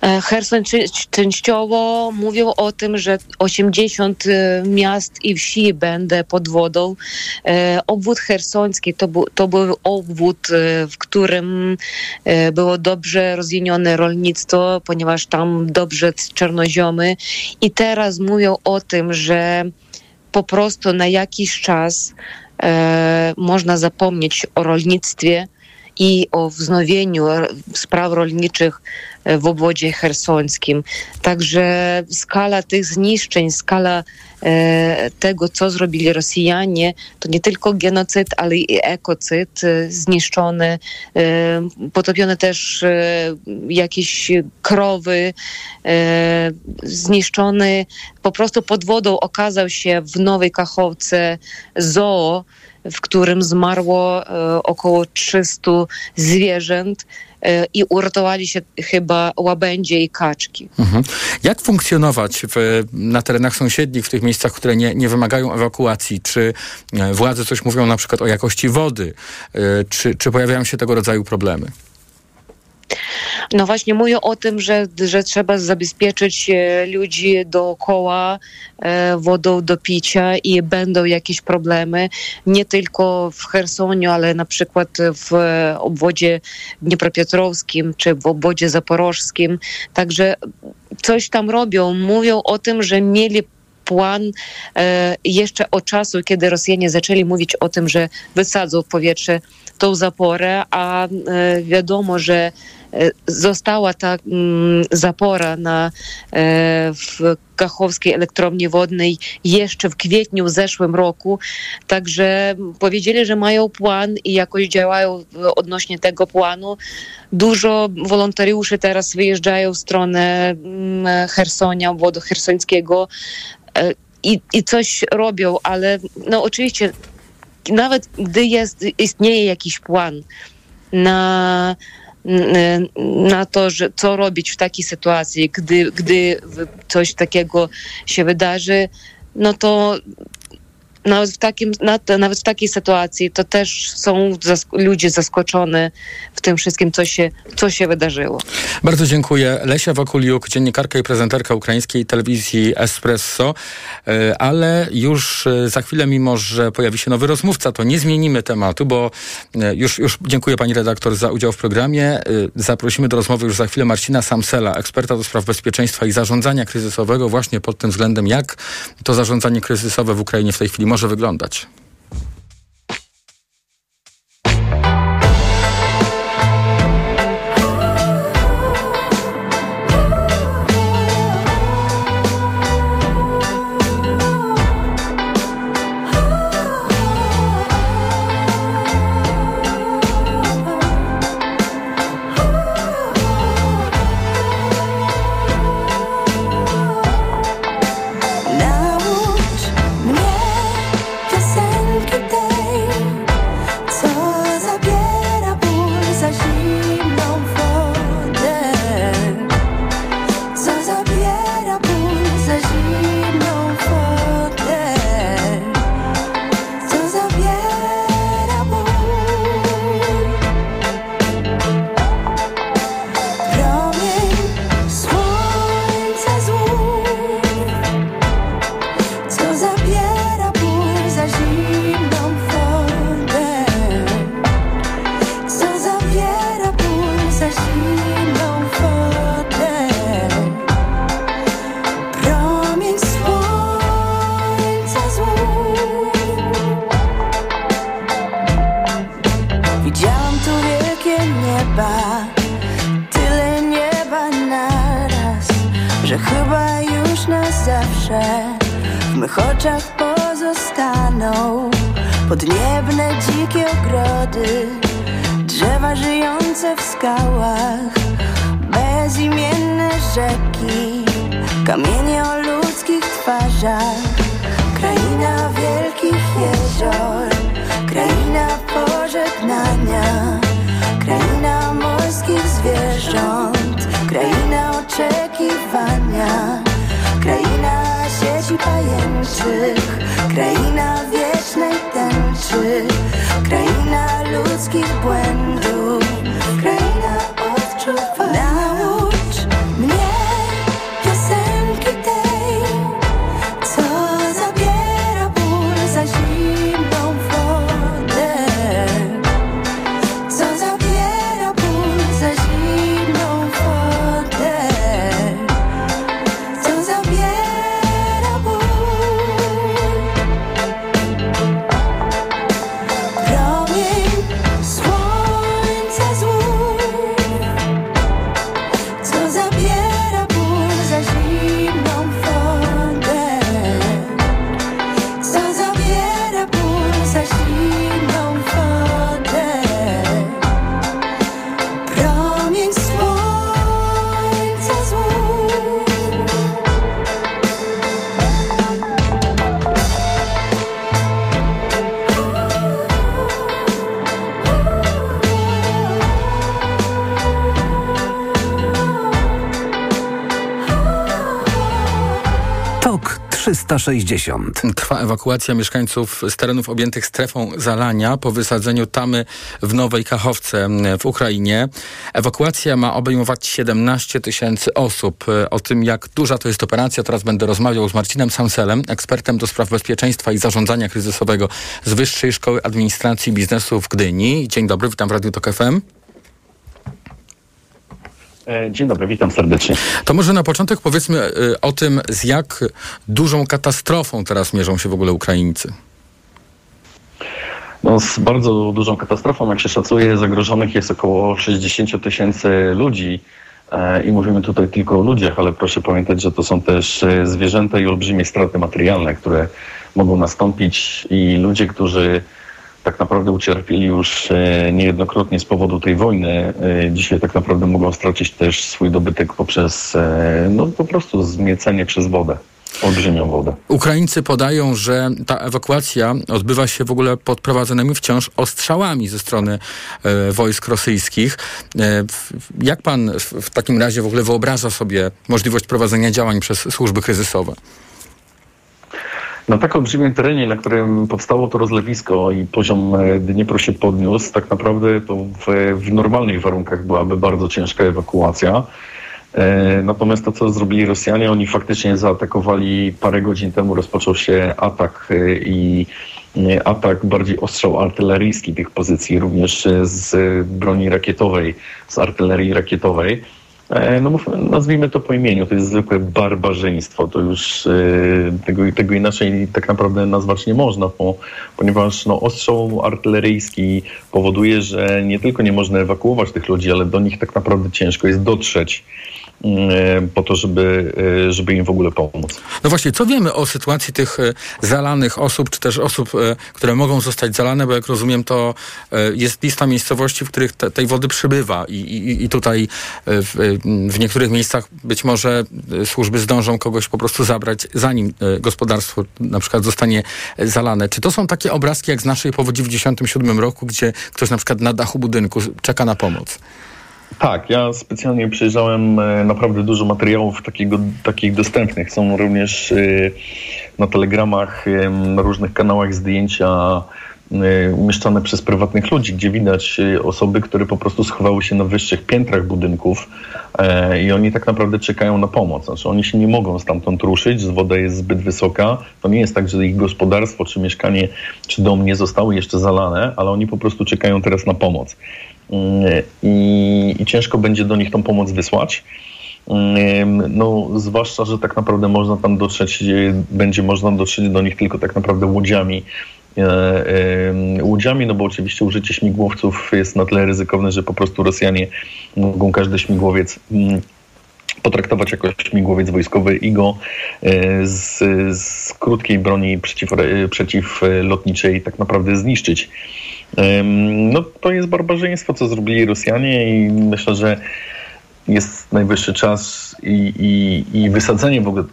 E, Herson częściowo mówił o tym, że 80 e, miast i wsi będzie pod wodą. E, Obwód hersoński to, to był obwód, w którym było dobrze rozwinione rolnictwo, ponieważ tam dobrze czarnoziomy. I teraz mówią o tym, że po prostu na jakiś czas można zapomnieć o rolnictwie i o wznowieniu spraw rolniczych w obwodzie hersońskim. Także skala tych zniszczeń, skala e, tego, co zrobili Rosjanie, to nie tylko genocyd, ale i ekocyd, e, zniszczone, e, potopione też jakieś krowy, zniszczony po prostu pod wodą okazał się w Nowej Kachowce zoo, w którym zmarło około 300 zwierząt. E, i uratowali się chyba łabędzie i kaczki. Mhm. Jak funkcjonować w, na terenach sąsiednich, w tych miejscach, które nie, nie wymagają ewakuacji? Czy e, władze coś mówią na przykład o jakości wody? E, czy, czy pojawiają się tego rodzaju problemy? No właśnie mówię o tym, że, że trzeba zabezpieczyć e, ludzi dookoła e, wodą do picia i będą jakieś problemy, nie tylko w Chersoniu, ale na przykład w obwodzie dniepropietrowskim czy w obwodzie zaporożskim. Także coś tam robią. Mówią o tym, że mieli plan e, jeszcze od czasu, kiedy Rosjanie zaczęli mówić o tym, że wysadzą w powietrze tą zaporę, a wiadomo, że E, została ta mm, zapora na, e, w Kachowskiej Elektrowni Wodnej jeszcze w kwietniu zeszłym roku. Także powiedzieli, że mają plan i jakoś działają odnośnie tego planu. Dużo wolontariuszy teraz wyjeżdżają w stronę mm, Hersonia, wodu hersońskiego e, i, i coś robią, ale no oczywiście nawet gdy jest, istnieje jakiś plan na na to, że co robić w takiej sytuacji, gdy, gdy coś takiego się wydarzy, no to nawet w, takim, nawet w takiej sytuacji to też są zask ludzie zaskoczeni w tym wszystkim, co się, co się wydarzyło. Bardzo dziękuję. Lesia Wakuliuk, dziennikarka i prezenterka ukraińskiej telewizji Espresso, e, ale już e, za chwilę, mimo że pojawi się nowy rozmówca, to nie zmienimy tematu, bo e, już, już dziękuję pani redaktor za udział w programie. Zaprosimy do rozmowy już za chwilę Marcina Samsela, eksperta do spraw bezpieczeństwa i zarządzania kryzysowego właśnie pod tym względem, jak to zarządzanie kryzysowe w Ukrainie w tej chwili może wyglądać. 360. Trwa ewakuacja mieszkańców z terenów objętych strefą zalania po wysadzeniu tamy w Nowej Kachowce w Ukrainie. Ewakuacja ma obejmować 17 tysięcy osób. O tym, jak duża to jest operacja, teraz będę rozmawiał z Marcinem Sanselem, ekspertem do spraw bezpieczeństwa i zarządzania kryzysowego z Wyższej Szkoły Administracji Biznesu w Gdyni. Dzień dobry, witam w Radiu Tok FM. E, dzień dobry, witam serdecznie. To może na początek powiedzmy e, o tym, z jak dużą katastrofą teraz mierzą się w ogóle Ukraińcy. No, z bardzo dużą katastrofą, jak się szacuje, zagrożonych jest około 60 tysięcy ludzi. E, I mówimy tutaj tylko o ludziach, ale proszę pamiętać, że to są też zwierzęta i olbrzymie straty materialne, które mogą nastąpić i ludzie, którzy tak naprawdę ucierpieli już e, niejednokrotnie z powodu tej wojny. E, dzisiaj tak naprawdę mogą stracić też swój dobytek poprzez e, no, po prostu zmiecenie przez wodę olbrzymią wodę. Ukraińcy podają, że ta ewakuacja odbywa się w ogóle pod prowadzonymi wciąż ostrzałami ze strony e, wojsk rosyjskich. E, jak pan w, w, takim razie w ogóle wyobraża sobie możliwość prowadzenia działań przez służby kryzysowe? Na tak olbrzymim terenie, na którym powstało to rozlewisko i poziom e, Dniepru się podniósł, tak naprawdę to w, w normalnych warunkach byłaby bardzo ciężka ewakuacja. E, natomiast to, co zrobili Rosjanie, oni faktycznie zaatakowali parę godzin temu, rozpoczął się atak e, i atak bardziej ostrzał artyleryjski tych pozycji, również z broni rakietowej, z artylerii rakietowej. E, no nazwijmy to po imieniu, to jest zwykłe barbarzyństwo. To już e, tego, tego inaczej tak naprawdę nazwać nie można, bo, ponieważ no, ostrzał artyleryjski powoduje, że nie tylko nie można ewakuować tych ludzi, ale do nich tak naprawdę ciężko jest dotrzeć. E, po to, żeby, e, żeby im w ogóle pomóc. No właśnie, co wiemy o sytuacji tych e, zalanych osób, czy też osób, które mogą zostać zalane, bo jak rozumiem, to jest lista miejscowości, w których te, tej wody przybywa i, i, i tutaj w, w, niektórych miejscach być może służby zdążą kogoś po prostu zabrać, zanim gospodarstwo na przykład zostanie zalane. Czy to są takie obrazki jak z naszej powodzi w 1997 roku, gdzie ktoś na przykład na dachu budynku czeka na pomoc? Tak, ja specjalnie przejrzałem e, naprawdę dużo materiałów takiego, takich dostępnych. Są również e, na telegramach, na różnych kanałach zdjęcia e, umieszczane przez prywatnych ludzi, gdzie widać osoby, które po prostu schowały się na wyższych piętrach budynków i oni tak naprawdę czekają na pomoc. Znaczy oni się nie mogą stamtąd ruszyć, woda jest zbyt wysoka. To nie jest tak, że ich gospodarstwo, czy mieszkanie, czy dom nie zostały jeszcze zalane, ale oni po prostu czekają teraz na pomoc. I, i ciężko będzie do nich tą pomoc wysłać. No, zwłaszcza, że tak naprawdę można tam dotrzeć, będzie można dotrzeć do nich tylko tak naprawdę łodziami. E, łodziami, no bo oczywiście użycie śmigłowców jest na tyle ryzykowne, że po prostu Rosjanie mogą każdy śmigłowiec mm, potraktować jako śmigłowiec wojskowy i go e, z, z krótkiej broni przeciw, przeciwlotniczej tak naprawdę zniszczyć. No to jest barbarzyństwo, co zrobili Rosjanie i myślę, że jest najwyższy czas i, i, i wysadzenie w ogóle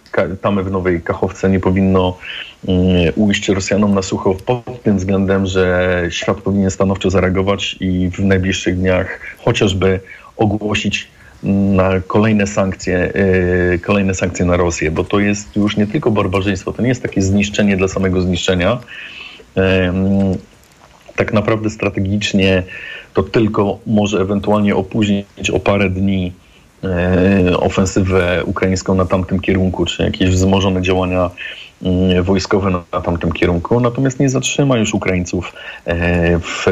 tamy w Nowej Kachowce nie powinno um, ujść Rosjanom na sucho pod tym względem, że świat powinien stanowczo zareagować i w najbliższych dniach chociażby ogłosić na kolejne sankcje, yy, kolejne sankcje na Rosję, bo to jest już nie tylko barbarzyństwo, to nie jest takie zniszczenie dla samego zniszczenia. Tak naprawdę strategicznie to tylko może ewentualnie opóźnić o parę dni e, ofensywę ukraińską na tamtym kierunku, czy jakieś wzmożone działania mm, wojskowe na tamtym kierunku, natomiast nie zatrzyma już Ukraińców e, w,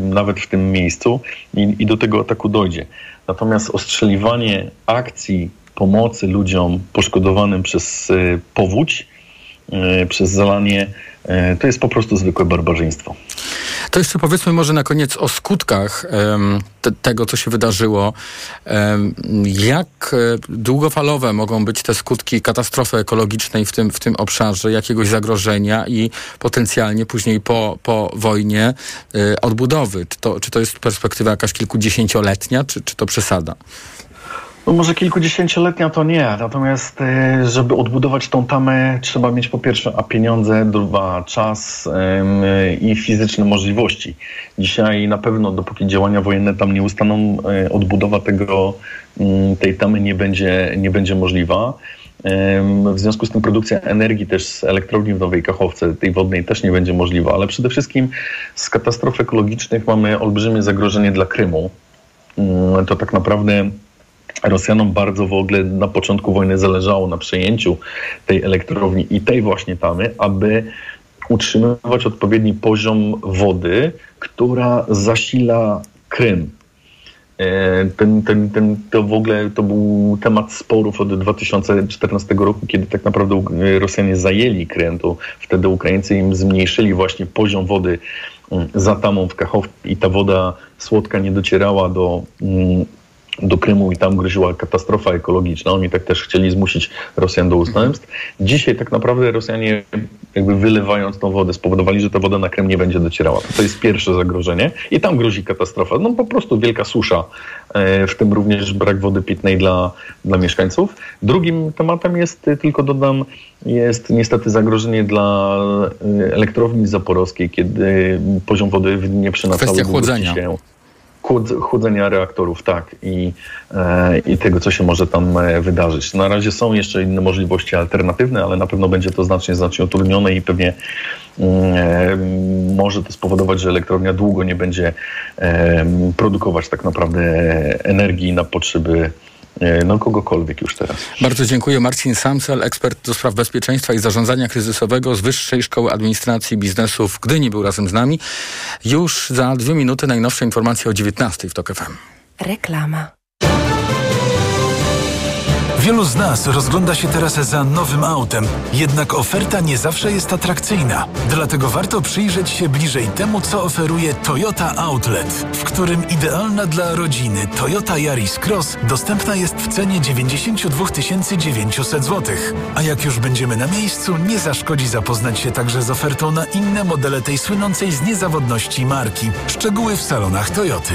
nawet w tym miejscu i, i do tego ataku dojdzie. Natomiast ostrzeliwanie akcji pomocy ludziom poszkodowanym przez e, powódź, przez zalanie, to jest po prostu zwykłe barbarzyństwo. To jeszcze powiedzmy może na koniec o skutkach um, te, tego, co się wydarzyło. Um, jak e, długofalowe mogą być te skutki katastrofy ekologicznej w tym, w tym obszarze, jakiegoś zagrożenia i potencjalnie później po, po wojnie y, odbudowy? Czy to, czy to jest perspektywa jakaś kilkudziesięcioletnia, czy, czy to przesada? No może kilkudziesięcioletnia to nie, natomiast e, żeby odbudować tą tamę trzeba mieć po pierwsze a pieniądze, dwa czas i fizyczne możliwości. Dzisiaj na pewno dopóki działania wojenne tam nie ustaną, e, odbudowa tego, mm, tej tamy nie będzie, nie będzie możliwa. W związku z tym produkcja energii też z elektrowni w Nowej Kachowce, tej wodnej, też nie będzie możliwa, ale przede wszystkim z katastrof ekologicznych mamy olbrzymie zagrożenie dla Krymu. Mm, to tak naprawdę Rosjanom bardzo w ogóle na początku wojny zależało na przejęciu tej elektrowni i tej właśnie tamy, aby utrzymywać odpowiedni poziom wody, która zasila Krym. E, ten, ten, ten, to w ogóle to był temat sporów od 2014 roku, kiedy tak naprawdę Rosjanie zajęli Krym, to wtedy Ukraińcy im zmniejszyli właśnie poziom wody mm, za tamą w Kachowcu i ta woda słodka nie docierała do mm, do Krymu i tam groziła katastrofa ekologiczna. Oni tak też chcieli zmusić Rosjan do ustępstw. Dzisiaj tak naprawdę Rosjanie jakby wylewając tą wodę spowodowali, że ta woda na Krym nie będzie docierała. To jest pierwsze zagrożenie i tam grozi katastrofa. No po prostu wielka susza, e, w tym również brak wody pitnej dla, dla mieszkańców. Drugim tematem jest, tylko dodam, jest niestety zagrożenie dla e, elektrowni zaporowskiej, kiedy poziom wody nie przy Kwestia chłodzenia. Się chłodzenia reaktorów, tak, i, e, i tego, co się może tam e, wydarzyć. Na razie są jeszcze inne możliwości alternatywne, ale na pewno będzie to znacznie, znacznie utrudnione i pewnie mm, e, może to spowodować, że elektrownia długo nie będzie produkować tak naprawdę energii na potrzeby no kogokolwiek już teraz. Bardzo dziękuję. Marcin Samsel, ekspert do spraw bezpieczeństwa i zarządzania kryzysowego z Wyższej Szkoły Administracji Biznesu w Gdyni był razem z nami. Już za dwie minuty najnowsze informacje o 19 w TOK FM. Reklama. Wielu z nas rozgląda się teraz za nowym autem, jednak oferta nie zawsze jest atrakcyjna. Dlatego warto przyjrzeć się bliżej temu, co oferuje Toyota Outlet, w którym idealna dla rodziny Toyota Yaris Cross dostępna jest w cenie 92 900 zł. A jak już będziemy na miejscu, nie zaszkodzi zapoznać się także z ofertą na inne modele tej słynącej z niezawodności marki. Szczegóły w salonach Toyoty.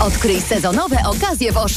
Odkryj sezonowe okazje w.